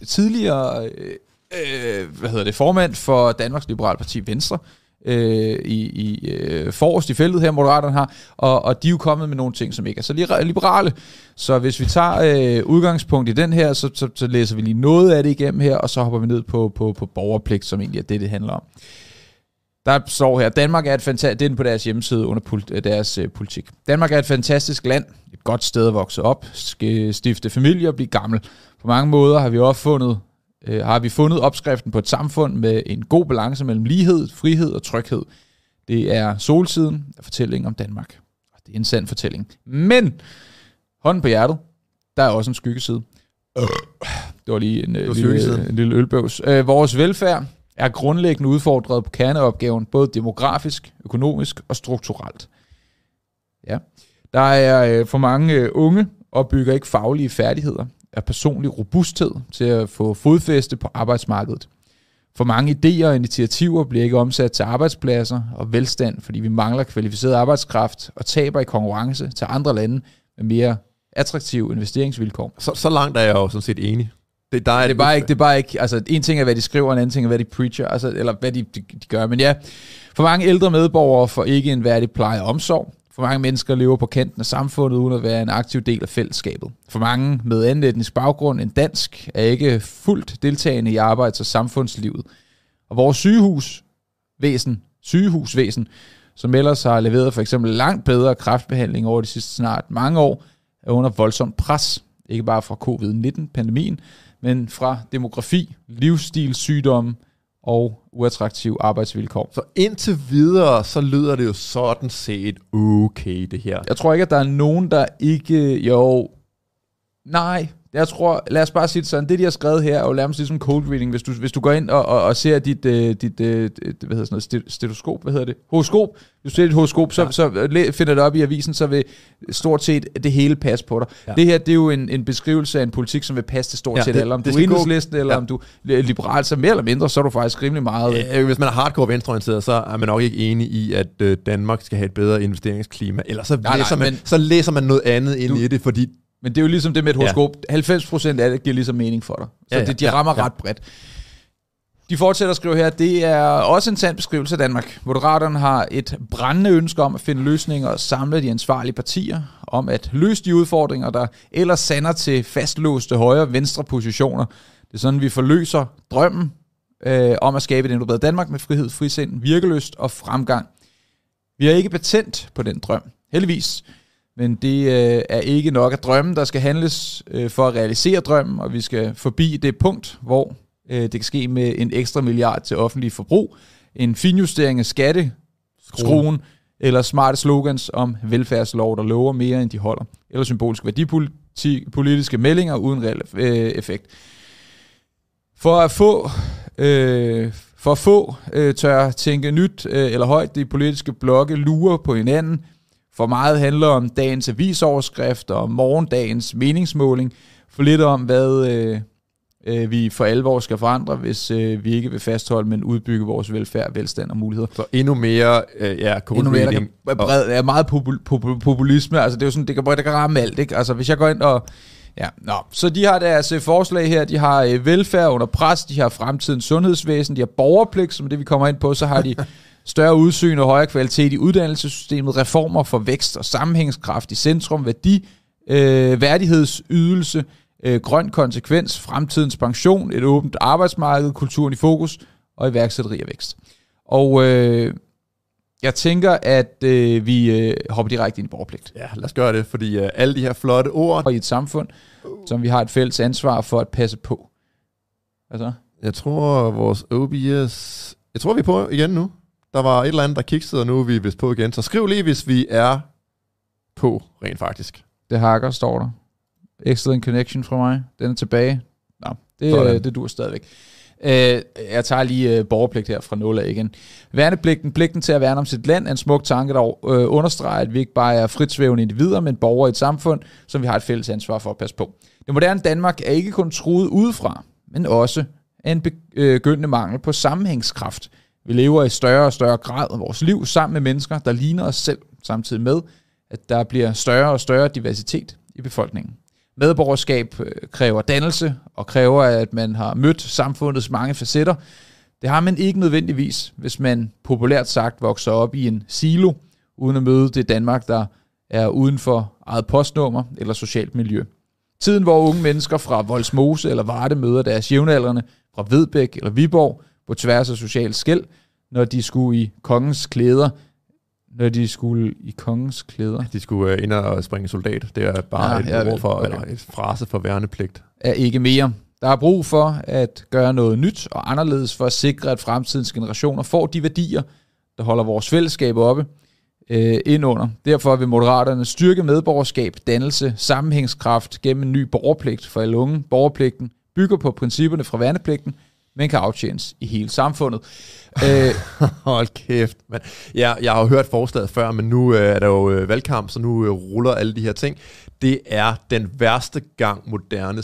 tidligere øh, øh, hvad hedder det, formand for Danmarks Liberale Parti Venstre, øh, i, i øh, forrest i feltet her, Moderaterne har, og, og de er jo kommet med nogle ting, som ikke er så liberale. Så hvis vi tager øh, udgangspunkt i den her, så, så, så læser vi lige noget af det igennem her, og så hopper vi ned på, på, på borgerpligt, som egentlig er det, det handler om. Der står her, Danmark er et fantastisk, det er på deres hjemmeside under øh, deres øh, politik. Danmark er et fantastisk land, et godt sted at vokse op, stifte familie og blive gammel. På mange måder har vi opfundet øh, har vi fundet opskriften på et samfund med en god balance mellem lighed, frihed og tryghed. Det er solsiden af fortællingen om Danmark. Og det er en sand fortælling. Men, hånden på hjertet, der er også en skyggeside. Det var lige en, øh, var lille, en lille ølbøvs. Øh, vores velfærd er grundlæggende udfordret på kerneopgaven, både demografisk, økonomisk og strukturelt. Ja. Der er øh, for mange øh, unge opbygger ikke faglige færdigheder, er personlig robusthed til at få fodfæste på arbejdsmarkedet. For mange idéer og initiativer bliver ikke omsat til arbejdspladser og velstand, fordi vi mangler kvalificeret arbejdskraft og taber i konkurrence til andre lande med mere attraktive investeringsvilkår. Så, så langt er jeg jo sådan set enig. Det, der er, Det er bare ikke, det er bare ikke, altså en ting er, hvad de skriver, en anden ting er, hvad de preacher, altså, eller hvad de, de, de gør. Men ja, for mange ældre medborgere får ikke en værdig pleje og omsorg. For mange mennesker lever på kanten af samfundet, uden at være en aktiv del af fællesskabet. For mange med anden etnisk baggrund end dansk er ikke fuldt deltagende i arbejds- og samfundslivet. Og vores sygehusvæsen, sygehusvæsen, som ellers har leveret for eksempel langt bedre kræftbehandling over de sidste snart mange år, er under voldsomt pres. Ikke bare fra covid-19-pandemien, men fra demografi, livsstilssygdomme, sygdomme og uattraktive arbejdsvilkår. Så indtil videre, så lyder det jo sådan set okay, det her. Jeg tror ikke, at der er nogen, der ikke... Jo, nej, Jeg tror, lad os bare sige det sådan, det de har skrevet her er jo nærmest ligesom cold reading. Hvis du, hvis du går ind og, og, og ser dit, øh, dit øh, hvad hedder sådan noget, stetoskop, hvad hedder det? Horoskop. Hvis du ser dit horoskop, så, ja. så finder det op i avisen, så vil stort set det hele passe på dig. Ja. Det her, det er jo en, en beskrivelse af en politik, som vil passe til stort ja, set alle. Om det, du er enhedslisten, eller ja. om du er liberal, så mere eller mindre, så er du faktisk rimelig meget... Ja, hvis man er hardcore venstreorienteret, så er man nok ikke enig i, at øh, Danmark skal have et bedre investeringsklima. Eller så, nej, læser, nej, man, men, så læser man noget andet ind du, i det, fordi men det er jo ligesom det med et horoskop. Ja. 90% af det giver ligesom mening for dig. Så ja, ja, det, de rammer ja, ja. ret bredt. De fortsætter at skrive her, det er også en sand beskrivelse af Danmark. Moderaterne har et brændende ønske om at finde løsninger og samle de ansvarlige partier, om at løse de udfordringer, der ellers sander til fastlåste højre-venstre positioner. Det er sådan, vi forløser drømmen øh, om at skabe et endnu bedre Danmark med frihed, frisind, virkeløst og fremgang. Vi har ikke patent på den drøm, heldigvis. Men det øh, er ikke nok at drømme, der skal handles øh, for at realisere drømmen, og vi skal forbi det punkt, hvor øh, det kan ske med en ekstra milliard til offentlig forbrug, en finjustering af skatte, skruen, eller smarte slogans om velfærdslov, der lover mere end de holder, eller symboliske værdipolitiske meldinger uden reel øh, effekt. For at få, øh, for at få øh, tør tænke nyt øh, eller højt, de politiske blokke lurer på hinanden, for meget handler om dagens avisoverskrifter og morgendagens meningsmåling. For lidt om, hvad øh, øh, vi for alvor skal forandre, hvis øh, vi ikke vil fastholde, men udbygge vores velfærd, velstand og muligheder. Så endnu mere, øh, ja, endnu mere, der kan, bred, er meget popul, popul, populisme. Altså, det er jo sådan, det kan, det kan ramme alt, ikke? Altså, hvis jeg går ind og... Ja, nå. Så de har deres øh, forslag her. De har øh, velfærd under pres, de har fremtidens sundhedsvæsen, de har borgerpligt, som det vi kommer ind på, så har de større udsyn og højere kvalitet i uddannelsessystemet, reformer for vækst og sammenhængskraft i centrum, værdi, øh, værdighedsydelse, øh, grøn konsekvens, fremtidens pension, et åbent arbejdsmarked, kulturen i fokus og iværksætteri og vækst. Og øh, jeg tænker, at øh, vi øh, hopper direkte ind i borgerpligt. Ja, lad os gøre det, fordi øh, alle de her flotte ord... Og i et samfund, som vi har et fælles ansvar for at passe på. Hvad så? Jeg tror, vores OBS... Jeg tror, vi er på igen nu. Der var et eller andet, der kiksede, og nu er vi vist på igen. Så skriv lige, hvis vi er på, rent faktisk. Det hakker, står der. Excellent connection fra mig. Den er tilbage. Nå, det, øh, det dur stadigvæk. Øh, jeg tager lige øh, borgerpligt her fra 0 af igen. Værnepligten, pligten til at værne om sit land, er en smuk tanke, der øh, understreger, at vi ikke bare er fritsvævende individer, men borgere i et samfund, som vi har et fælles ansvar for at passe på. Det moderne Danmark er ikke kun truet udefra, men også af en begyndende mangel på sammenhængskraft – vi lever i større og større grad af vores liv sammen med mennesker, der ligner os selv, samtidig med, at der bliver større og større diversitet i befolkningen. Medborgerskab øh, kræver dannelse og kræver, at man har mødt samfundets mange facetter. Det har man ikke nødvendigvis, hvis man populært sagt vokser op i en silo, uden at møde det Danmark, der er uden for eget postnummer eller socialt miljø. Tiden, hvor unge mennesker fra Voldsmose eller Varde møder deres jævnaldrende fra Vedbæk eller Viborg, på tværs af socialt skæld, når de skulle i kongens klæder, når de skulle i kongens klæder. De skulle uh, ind og springe soldat. Det er bare ja, et, ord for, okay. eller et frase for værnepligt. Er ikke mere. Der er brug for at gøre noget nyt og anderledes for at sikre, at fremtidens generationer får de værdier, der holder vores fællesskab oppe øh, ind under. Derfor vil Moderaterne styrke medborgerskab, dannelse, sammenhængskraft gennem en ny borgerpligt for alle unge. Borgerpligten bygger på principperne fra værnepligten, men kan aftjenes i hele samfundet. øh, Hold kæft. Man. Ja, jeg har jo hørt forslaget før, men nu øh, er der jo øh, valgkamp, så nu øh, ruller alle de her ting. Det er den værste gang moderne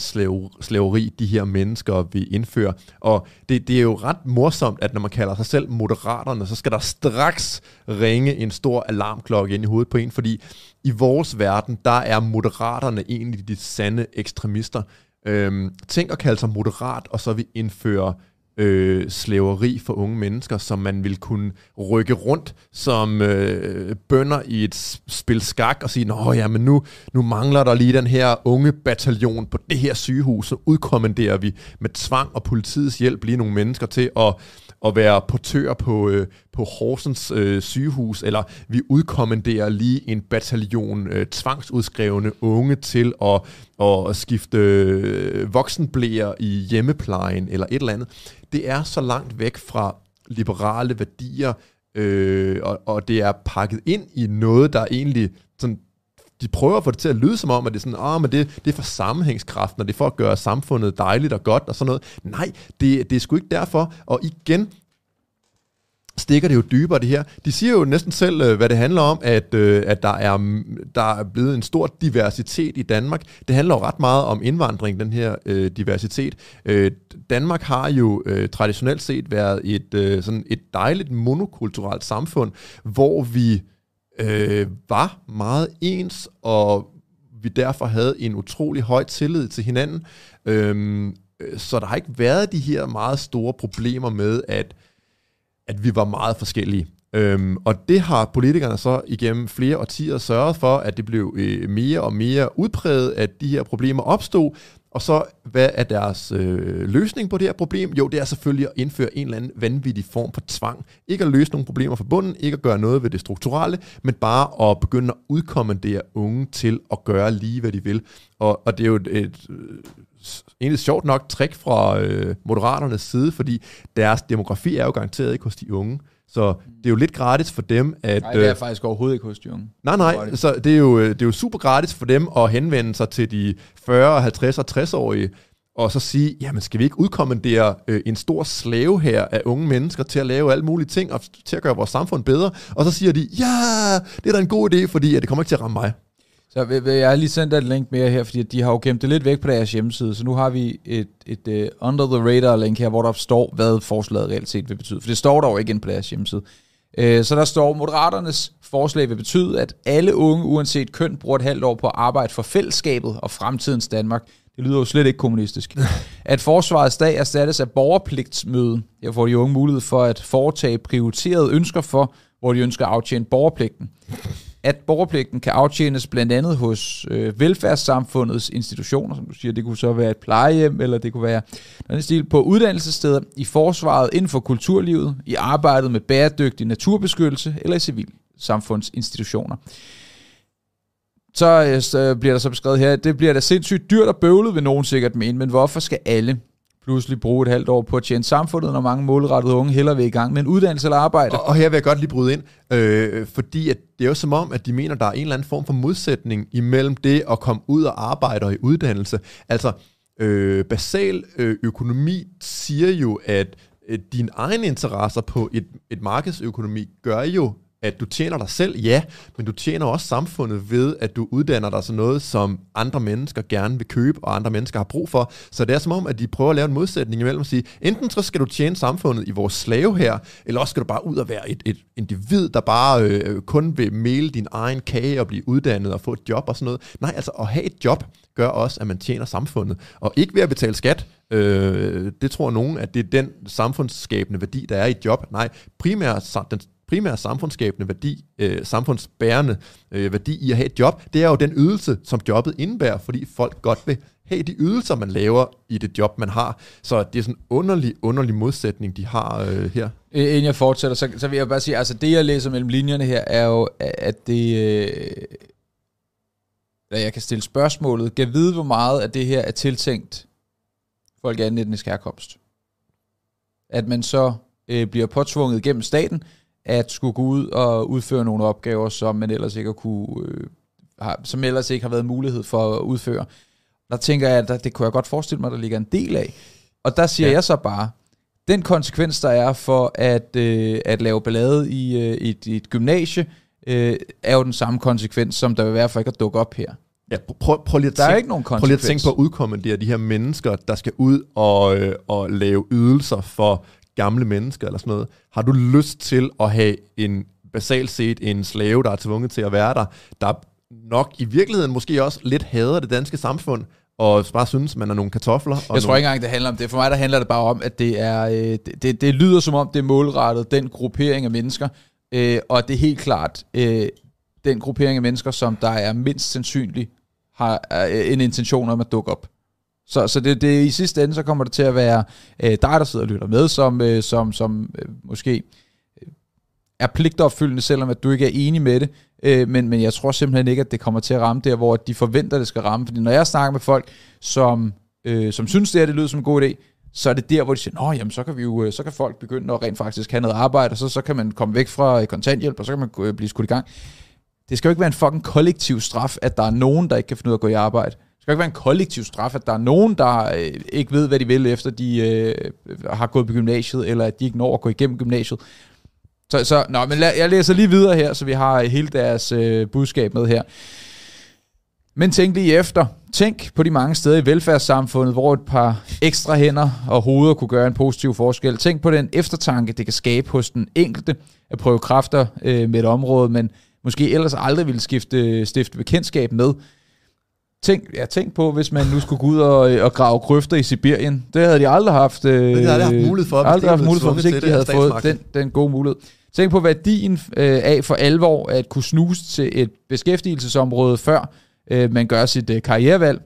slaveri, de her mennesker vi indfører. Og det, det er jo ret morsomt, at når man kalder sig selv moderaterne, så skal der straks ringe en stor alarmklokke ind i hovedet på en, fordi i vores verden, der er moderaterne egentlig de sande ekstremister. Øhm, tænk at kalde sig moderat, og så vi indføre øh, slaveri for unge mennesker, som man vil kunne rykke rundt som øh, bønder i et spil skak og sige, nå ja, men nu, nu mangler der lige den her unge bataljon på det her sygehus, så udkommanderer vi med tvang og politiets hjælp lige nogle mennesker til at at være portør på, øh, på Horsens øh, sygehus, eller vi udkommanderer lige en bataljon øh, tvangsudskrevne unge til at, at skifte øh, voksenblæer i hjemmeplejen, eller et eller andet. Det er så langt væk fra liberale værdier, øh, og, og det er pakket ind i noget, der egentlig sådan de prøver at få det til at lyde som om, at det er sådan, oh, men det, det er for sammenhængskraften, og det er for at gøre samfundet dejligt og godt og sådan noget. Nej, det, det er sgu ikke derfor. Og igen, stikker det jo dybere det her. De siger jo næsten selv, øh, hvad det handler om, at, øh, at der, er, mm, der er blevet en stor diversitet i Danmark. Det handler jo ret meget om indvandring, den her øh, diversitet. Øh, Danmark har jo øh, traditionelt set været et, øh, sådan et dejligt monokulturelt samfund, hvor vi øh, var meget ens, og vi derfor havde en utrolig høj tillid til hinanden. Øhm, øh, så der har ikke været de her meget store problemer med, at at vi var meget forskellige. Øhm, og det har politikerne så igennem flere årtier sørget for, at det blev øh, mere og mere udpræget, at de her problemer opstod. Og så, hvad er deres øh, løsning på det her problem? Jo, det er selvfølgelig at indføre en eller anden vanvittig form for tvang. Ikke at løse nogle problemer fra bunden, ikke at gøre noget ved det strukturelle, men bare at begynde at udkommandere unge til at gøre lige, hvad de vil. Og, og det er jo et, et egentlig sjovt nok trick fra øh, moderaternes side, fordi deres demografi er jo garanteret ikke hos de unge. Så det er jo lidt gratis for dem at... Nej, det er øh, faktisk overhovedet ikke hos de unge. Nej, nej, så det er, jo, øh, det er jo super gratis for dem at henvende sig til de 40, 50 og 60-årige, og så sige, jamen skal vi ikke udkommandere øh, en stor slave her af unge mennesker til at lave alle mulige ting, og til at gøre vores samfund bedre? Og så siger de, ja, det er da en god idé, fordi at det kommer ikke til at ramme mig. Så vil, vil jeg har lige sendt et link mere her, fordi de har jo gemt det lidt væk på deres hjemmeside, så nu har vi et, et uh, under the radar link her, hvor der står, hvad forslaget reelt set vil betyde. For det står der jo ikke ind på deres hjemmeside. Uh, så der står, Moderaternes forslag vil betyde, at alle unge, uanset køn, bruger et halvt år på at arbejde for fællesskabet og fremtidens Danmark. Det lyder jo slet ikke kommunistisk. At forsvarets dag erstattes af borgerpligtsmøde. Her får de unge mulighed for at foretage prioriterede ønsker for, hvor de ønsker at aftjene borgerpligten at borgerpligten kan aftjenes blandt andet hos øh, velfærdssamfundets institutioner, som du siger, det kunne så være et plejehjem, eller det kunne være noget stil, på uddannelsessteder, i forsvaret inden for kulturlivet, i arbejdet med bæredygtig naturbeskyttelse, eller i civilsamfundsinstitutioner. Så, øh, så bliver der så beskrevet her, at det bliver da sindssygt dyrt og bøvlet, vil nogen sikkert mene, men hvorfor skal alle pludselig bruge et halvt år på at tjene samfundet, når mange målrettede unge heller vil i gang med en uddannelse eller arbejde. Og, og her vil jeg godt lige bryde ind, øh, fordi at det er jo som om, at de mener, at der er en eller anden form for modsætning imellem det at komme ud og arbejde og i uddannelse. Altså, øh, basal øh, økonomi siger jo, at øh, dine egne interesser på et, et markedsøkonomi gør jo, at du tjener dig selv, ja, men du tjener også samfundet ved, at du uddanner dig sådan noget, som andre mennesker gerne vil købe, og andre mennesker har brug for. Så det er som om, at de prøver at lave en modsætning imellem at sige, enten så skal du tjene samfundet i vores slave her, eller også skal du bare ud og være et, et individ, der bare øh, kun vil male din egen kage og blive uddannet og få et job og sådan noget. Nej, altså at have et job gør også, at man tjener samfundet. Og ikke ved at betale skat, øh, det tror nogen, at det er den samfundsskabende værdi, der er i et job. Nej, primært den primære samfundsskabende værdi, øh, samfundsbærende øh, værdi i at have et job, det er jo den ydelse, som jobbet indebærer, fordi folk godt vil have de ydelser, man laver i det job, man har. Så det er sådan en underlig, underlig modsætning, de har øh, her. Øh, inden jeg fortsætter, så, så vil jeg bare sige, altså det, jeg læser mellem linjerne her, er jo, at det... Øh, at jeg kan stille spørgsmålet, kan vide, hvor meget af det her er tiltænkt folk af etnisk herkomst. At man så øh, bliver påtvunget gennem staten, at skulle gå ud og udføre nogle opgaver, som man ellers ikke har kunne, øh, har, som ellers ikke har været mulighed for at udføre. Der tænker jeg, at der, det kunne jeg godt forestille mig, der ligger en del af. Og der siger ja. jeg så bare, den konsekvens, der er for at, øh, at lave ballade i, øh, et, et gymnasie, øh, er jo den samme konsekvens, som der vil være for ikke at dukke op her. Ja, prøv, prøv, lige at der tænke, er ikke nogen prøv lige at tænke på at udkommandere de her mennesker, der skal ud og, øh, og lave ydelser for gamle mennesker eller sådan noget. Har du lyst til at have en basalt set en slave, der er tvunget til at være der, der nok i virkeligheden måske også lidt hader det danske samfund, og bare synes, man er nogle kartofler. Og jeg tror ikke engang, det handler om det. For mig der handler det bare om, at det er øh, det, det, det lyder som om, det er målrettet den gruppering af mennesker, øh, og det er helt klart øh, den gruppering af mennesker, som der er mindst sandsynligt har øh, en intention om at dukke op. Så, så det, det, i sidste ende, så kommer det til at være øh, dig, der sidder og lytter med, som, øh, som, som øh, måske øh, er pligtopfyldende, selvom at du ikke er enig med det. Øh, men, men jeg tror simpelthen ikke, at det kommer til at ramme der, hvor de forventer, at det skal ramme. Fordi når jeg snakker med folk, som, øh, som synes, det her det lyder som en god idé, så er det der, hvor de siger, Nå, jamen, så kan, vi jo, øh, så kan folk begynde at rent faktisk have noget arbejde, og så, så kan man komme væk fra øh, kontanthjælp, og så kan man blive skudt i gang det skal jo ikke være en fucking kollektiv straf, at der er nogen, der ikke kan finde ud af at gå i arbejde. Det skal ikke være en kollektiv straf, at der er nogen, der øh, ikke ved, hvad de vil, efter de øh, har gået på gymnasiet, eller at de ikke når at gå igennem gymnasiet. Så, så nå, men lad, jeg læser lige videre her, så vi har hele deres øh, budskab med her. Men tænk lige efter. Tænk på de mange steder i velfærdssamfundet, hvor et par ekstra hænder og hoveder kunne gøre en positiv forskel. Tænk på den eftertanke, det kan skabe hos den enkelte at prøve kræfter øh, med et område, men måske ellers aldrig ville skifte, stifte bekendtskab med. Tænk, ja, tænk på, hvis man nu skulle gå ud og, og grave grøfter i Sibirien. Det havde de aldrig haft, øh, Det havde de haft mulighed for, aldrig haft mulighed for, hvis ikke de havde fået den, den gode mulighed. Tænk på værdien øh, af for alvor at kunne snuse til et beskæftigelsesområde, før øh, man gør sit øh, karrierevalg.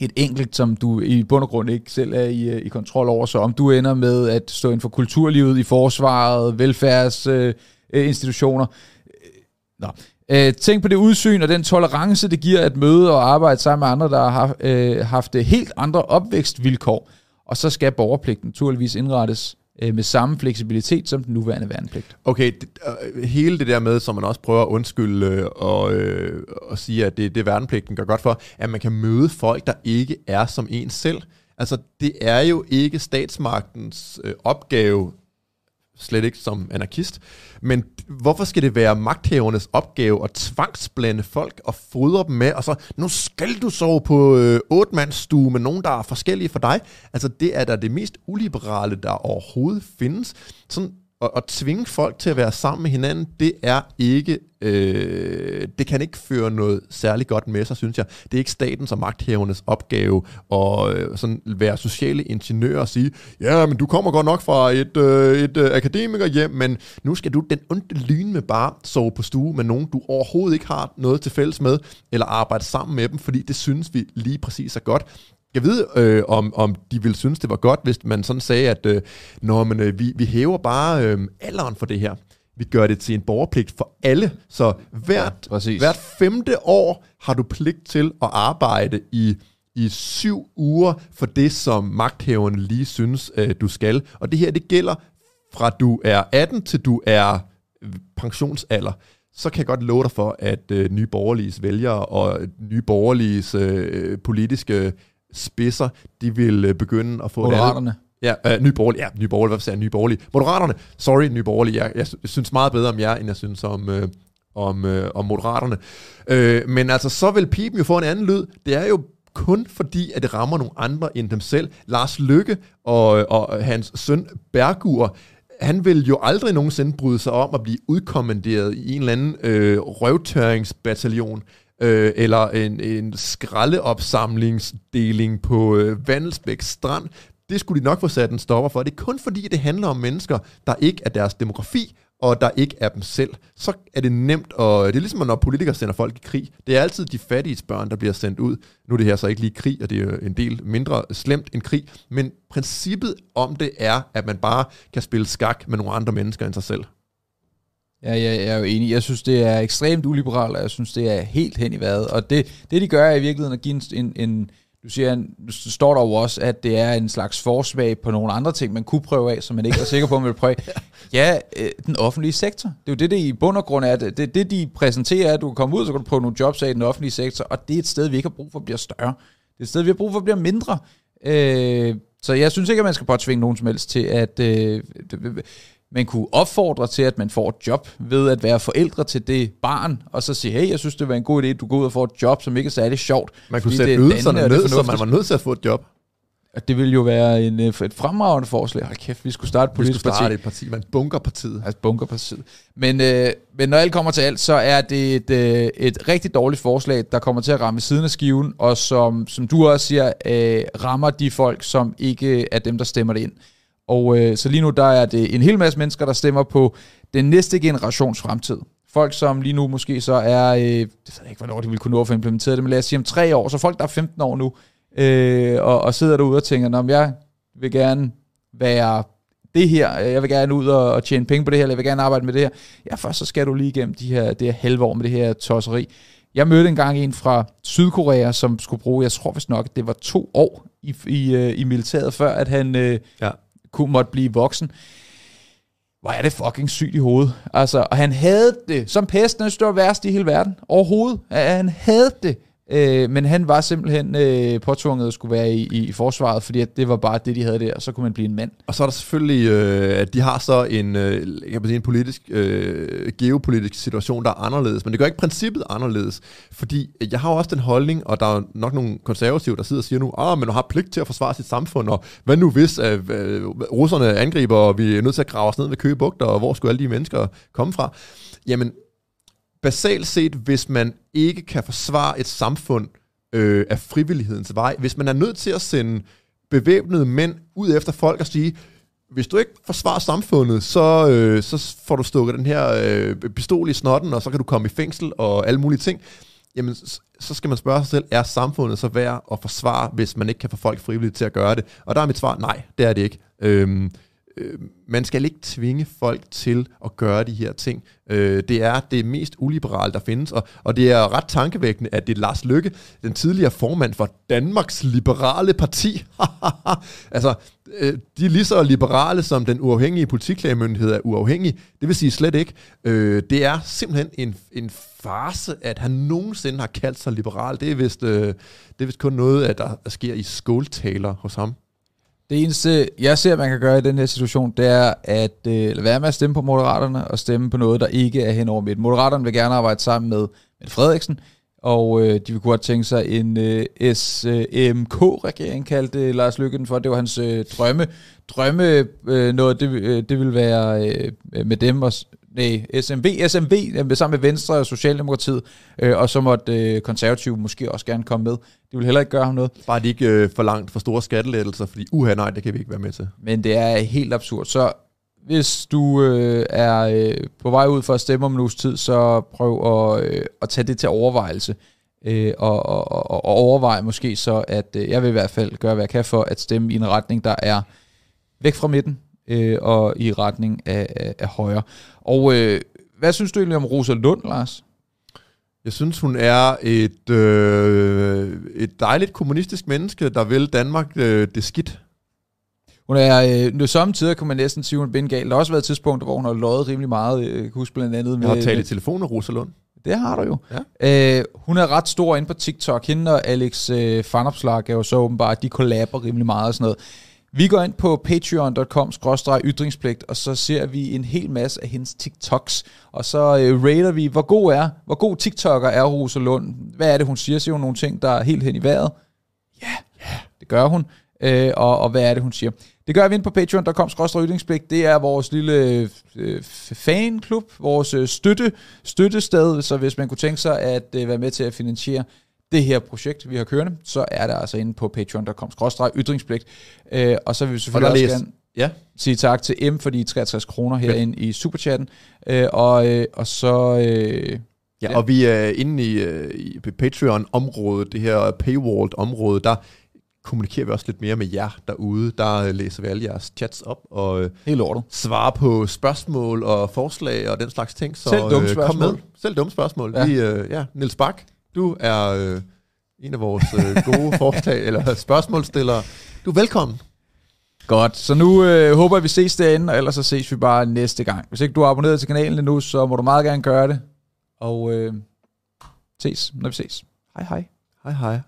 Et enkelt, som du i bund og grund ikke selv er i, øh, i kontrol over. Så om du ender med at stå inden for kulturlivet, i forsvaret, velfærdsinstitutioner. Øh. Nå. Øh, tænk på det udsyn og den tolerance, det giver at møde og arbejde sammen med andre, der har øh, haft øh, helt andre opvækstvilkår. Og så skal borgerpligten naturligvis indrettes øh, med samme fleksibilitet som den nuværende værnepligt. Okay, det, øh, hele det der med, som man også prøver at undskylde øh, og, øh, og sige, at det det værnepligten gør godt for, at man kan møde folk, der ikke er som en selv. Altså, det er jo ikke statsmagtens øh, opgave, slet ikke som anarkist, men hvorfor skal det være magthavernes opgave at tvangsblande folk og fodre dem med, og så, nu skal du sove på øh, otte med nogen, der er forskellige for dig. Altså, det er da det mest uliberale, der overhovedet findes. Sådan at, at tvinge folk til at være sammen med hinanden, det er ikke, øh, det kan ikke føre noget særligt godt med sig, synes jeg. Det er ikke statens og magthævernes opgave at øh, sådan være sociale ingeniører og sige, ja, men du kommer godt nok fra et, øh, et øh, akademiker hjem, men nu skal du den onde lyn med bare sove på stue med nogen, du overhovedet ikke har noget til fælles med, eller arbejde sammen med dem, fordi det synes vi lige præcis er godt. Jeg ved, øh, om, om de ville synes, det var godt, hvis man sådan sagde, at øh, når man, øh, vi, vi hæver bare øh, alderen for det her. Vi gør det til en borgerpligt for alle. Så hvert, Ja, hvert femte år har du pligt til at arbejde i, i syv uger for det, som magthæverne lige synes, øh, du skal. Og det her, det gælder fra du er 18 til du er øh, pensionsalder så kan jeg godt love dig for, at øh, nye borgerliges vælgere og nye borgerliges øh, politiske spidser, de vil øh, begynde at få. Moderaterne. Ja, øh, nye borgerlige. Ja, nye borgerlige. Hvad sagde jeg? Nye borgerlige. Moderaterne. Sorry, nye borgerlige. Jeg, jeg, synes meget bedre om jer, end jeg synes om, øh, om, øh, om moderaterne. Øh, men altså, så vil pipen jo få en anden lyd. Det er jo kun fordi, at det rammer nogle andre end dem selv. Lars Lykke og, og hans søn Bergur, han vil jo aldrig nogensinde bryde sig om at blive udkommanderet i en eller anden øh, røvtørringsbataljon, øh, eller en, en skraldeopsamlingsdeling på øh, Vandelsbæk Strand. Det skulle de nok få sat en stopper for. Det er kun fordi, det handler om mennesker, der ikke er deres demografi, og der ikke er dem selv. Så er det nemt, og det er ligesom, når politikere sender folk i krig. Det er altid de fattige børn, der bliver sendt ud. Nu er det her så ikke lige krig, og det er jo en del mindre slemt end krig, men princippet om det er, at man bare kan spille skak med nogle andre mennesker end sig selv. Ja, ja, jeg er jo enig. Jeg synes, det er ekstremt uliberalt, og jeg synes, det er helt hen i vejret. Og det, det de gør, er i virkeligheden at give en, en, en du siger, en, du står der jo også, at det er en slags forsvag på nogle andre ting, man kunne prøve af, som man ikke er sikker på, man vil prøve. Ja, øh, den offentlige sektor. Det er jo det, det i bund og grund er. Det, det, det de præsenterer, er, at du kan komme ud, så kan du prøve nogle jobs af i den offentlige sektor, og det er et sted, vi ikke har brug for bliver større. Det er et sted, vi har brug for bliver mindre. Øh, så jeg synes ikke, at man skal påtvinge nogen som helst til, at øh, man kunne opfordre til, at man får et job ved at være forældre til det barn, og så sige, hey, jeg synes, det var en god idé, at du går ud og får et job, som ikke er særlig sjovt. Man kunne sætte er ydelserne er ned, så man var nødt til at få et job. Og Det ville jo være en, øh, et fremragende forslag. Hold kæft, vi skulle starte et Vi politisk skulle parti. starte et parti, man bunker partiet. Altså bunkerpartiet. Men, øh, men når alt kommer til alt, så er det et, øh, et rigtig dårligt forslag, der kommer til at ramme siden af skiven, og som, som du også siger, øh, rammer de folk, som ikke er dem, der stemmer det ind. Og øh, så lige nu, der er det en hel masse mennesker, der stemmer på den næste generations fremtid. Folk, som lige nu måske så er, øh, det ved jeg ikke, hvornår de vil kunne nå at få implementeret det, men lad os sige om tre år, så folk, der er 15 år nu, øh, og, og sidder derude og tænker, om jeg vil gerne være det her, jeg vil gerne ud og, og tjene penge på det her, eller jeg vil gerne arbejde med det her. Ja, først så skal du lige igennem de her, det her halve år med det her tosseri. Jeg mødte engang en fra Sydkorea, som skulle bruge, jeg tror vist nok, det var to år i, i, øh, i militæret, før at han øh, Ja kunne måtte blive voksen. hvor er det fucking sygt i hovedet. Altså, og han havde det, som pesten er værst i hele verden, overhovedet. Han havde det. Øh, men han var simpelthen øh, påtvunget at skulle være i, i, forsvaret, fordi at det var bare det, de havde der, og så kunne man blive en mand. Og så er der selvfølgelig, øh, at de har så en, øh, jeg kan sige, en politisk, øh, geopolitisk situation, der er anderledes, men det gør ikke princippet anderledes, fordi jeg har jo også den holdning, og der er nok nogle konservative, der sidder og siger nu, ah, men du har pligt til at forsvare sit samfund, og hvad nu hvis øh, øh, russerne angriber, og vi er nødt til at grave os ned ved køgebugter, og hvor skulle alle de mennesker komme fra? Jamen, basalt set, hvis man ikke kan forsvare et samfund øh, af frivillighedens vej, hvis man er nødt til at sende bevæbnede mænd ud efter folk og sige, hvis du ikke forsvarer samfundet, så, øh, så får du stukket den her øh, pistol i snotten, og så kan du komme i fængsel og alle mulige ting. Jamen, så skal man spørge sig selv, er samfundet så værd at forsvare, hvis man ikke kan få folk frivilligt til at gøre det? Og der er mit svar, nej, det er det ikke. Øhm, øh, man skal ikke tvinge folk til at gøre de her ting. Øh, det er det mest uliberale, der findes, og, og det er ret tankevækkende, at det er Lars Lykke, den tidligere formand for Danmarks Liberale Parti. altså, øh, de er lige så liberale, som den uafhængige politiklagemyndighed er uafhængig. Det vil sige slet ikke. Øh, det er simpelthen en, en farse, at han nogensinde har kaldt sig liberal. Det er vist, øh, det er vist kun noget, at der sker i skåltaler hos ham. Det eneste, jeg ser, man kan gøre i den her situation, det er at øh, lade være med at stemme på Moderaterne og stemme på noget, der ikke er hen over midten. Moderaterne vil gerne arbejde sammen med, med Frederiksen, og øh, de vil kunne have tænkt sig en øh, SMK-regering, kaldte Lars Lykken for. Det var hans øh, drømme. Drømme øh, noget, det, øh, det vil være øh, med dem, og nej, SMV, SMV sammen med Venstre og Socialdemokratiet, øh, og så måtte øh, konservative måske også gerne komme med. De vil heller ikke gøre ham noget. Bare de ikke øh, for langt for store skattelettelser, fordi uha nej, det kan vi ikke være med til. Men det er helt absurd. Så hvis du øh, er øh, på vej ud for at stemme om en uges tid, så prøv at, øh, at tage det til overvejelse. Øh, og, og, og, og overveje måske så, at øh, jeg vil i hvert fald gøre, hvad jeg kan for at stemme i en retning, der er væk fra midten, øh, og i retning af, af, af højre. Og øh, hvad synes du egentlig om Rosa Lund, Lars? Jeg synes, hun er et, øh, et dejligt kommunistisk menneske, der vil Danmark øh, det skidt. Hun er, øh, samtidig kan man næsten sige, hun er bengal. Der har også været tidspunkter, hvor hun har løjet rimelig meget. Øh, jeg kan huske blandt andet med... Jeg har talt i Rosa Lund. Det har du jo. Ja. Øh, hun er ret stor inde på TikTok. Hende og Alex øh, Fanopslag er jo så åbenbart, de kollaber rimelig meget og sådan noget. Vi går ind på patreon.com ytringspligt, og så ser vi en hel masse af hendes TikToks, og så øh, rater vi, hvor god er, hvor god TikToker er Rosa Lund. Hvad er det, hun siger? Siger hun nogle ting, der er helt hen i vejret? Ja, yeah, yeah, det gør hun. Øh, og, og hvad er det, hun siger? Det gør vi ind på patreon.com ytringspligt. Det er vores lille øh, fanklub, vores øh, støtte, støttested, så hvis man kunne tænke sig at øh, være med til at finansiere det her projekt, vi har kørende, så er det altså inde på patreon.com ytringspligt. Øh, og så vil vi selvfølgelig også gerne ja. sige tak til M for de 63 kroner herinde i Superchatten. Øh, og, øh, og så... Øh, Ja, ja, og vi er inde i, uh, i Patreon-området, det her paywalled-område, der kommunikerer vi også lidt mere med jer derude. Der uh, læser vi alle jeres chats op og uh, Helt ordet. svarer på spørgsmål og forslag og den slags ting. Så, Selv dumme spørgsmål. Kom med. Selv dumme spørgsmål. Ja. Vi, ja, Niels Bak, du er øh, en af vores øh, gode forslag, eller spørgsmålsstillere. Du er velkommen. Godt, så nu øh, håber jeg, vi ses derinde, og ellers så ses vi bare næste gang. Hvis ikke du er abonneret til kanalen endnu, så må du meget gerne gøre det. Og øh, ses, når vi ses. Hej hej. Hej hej.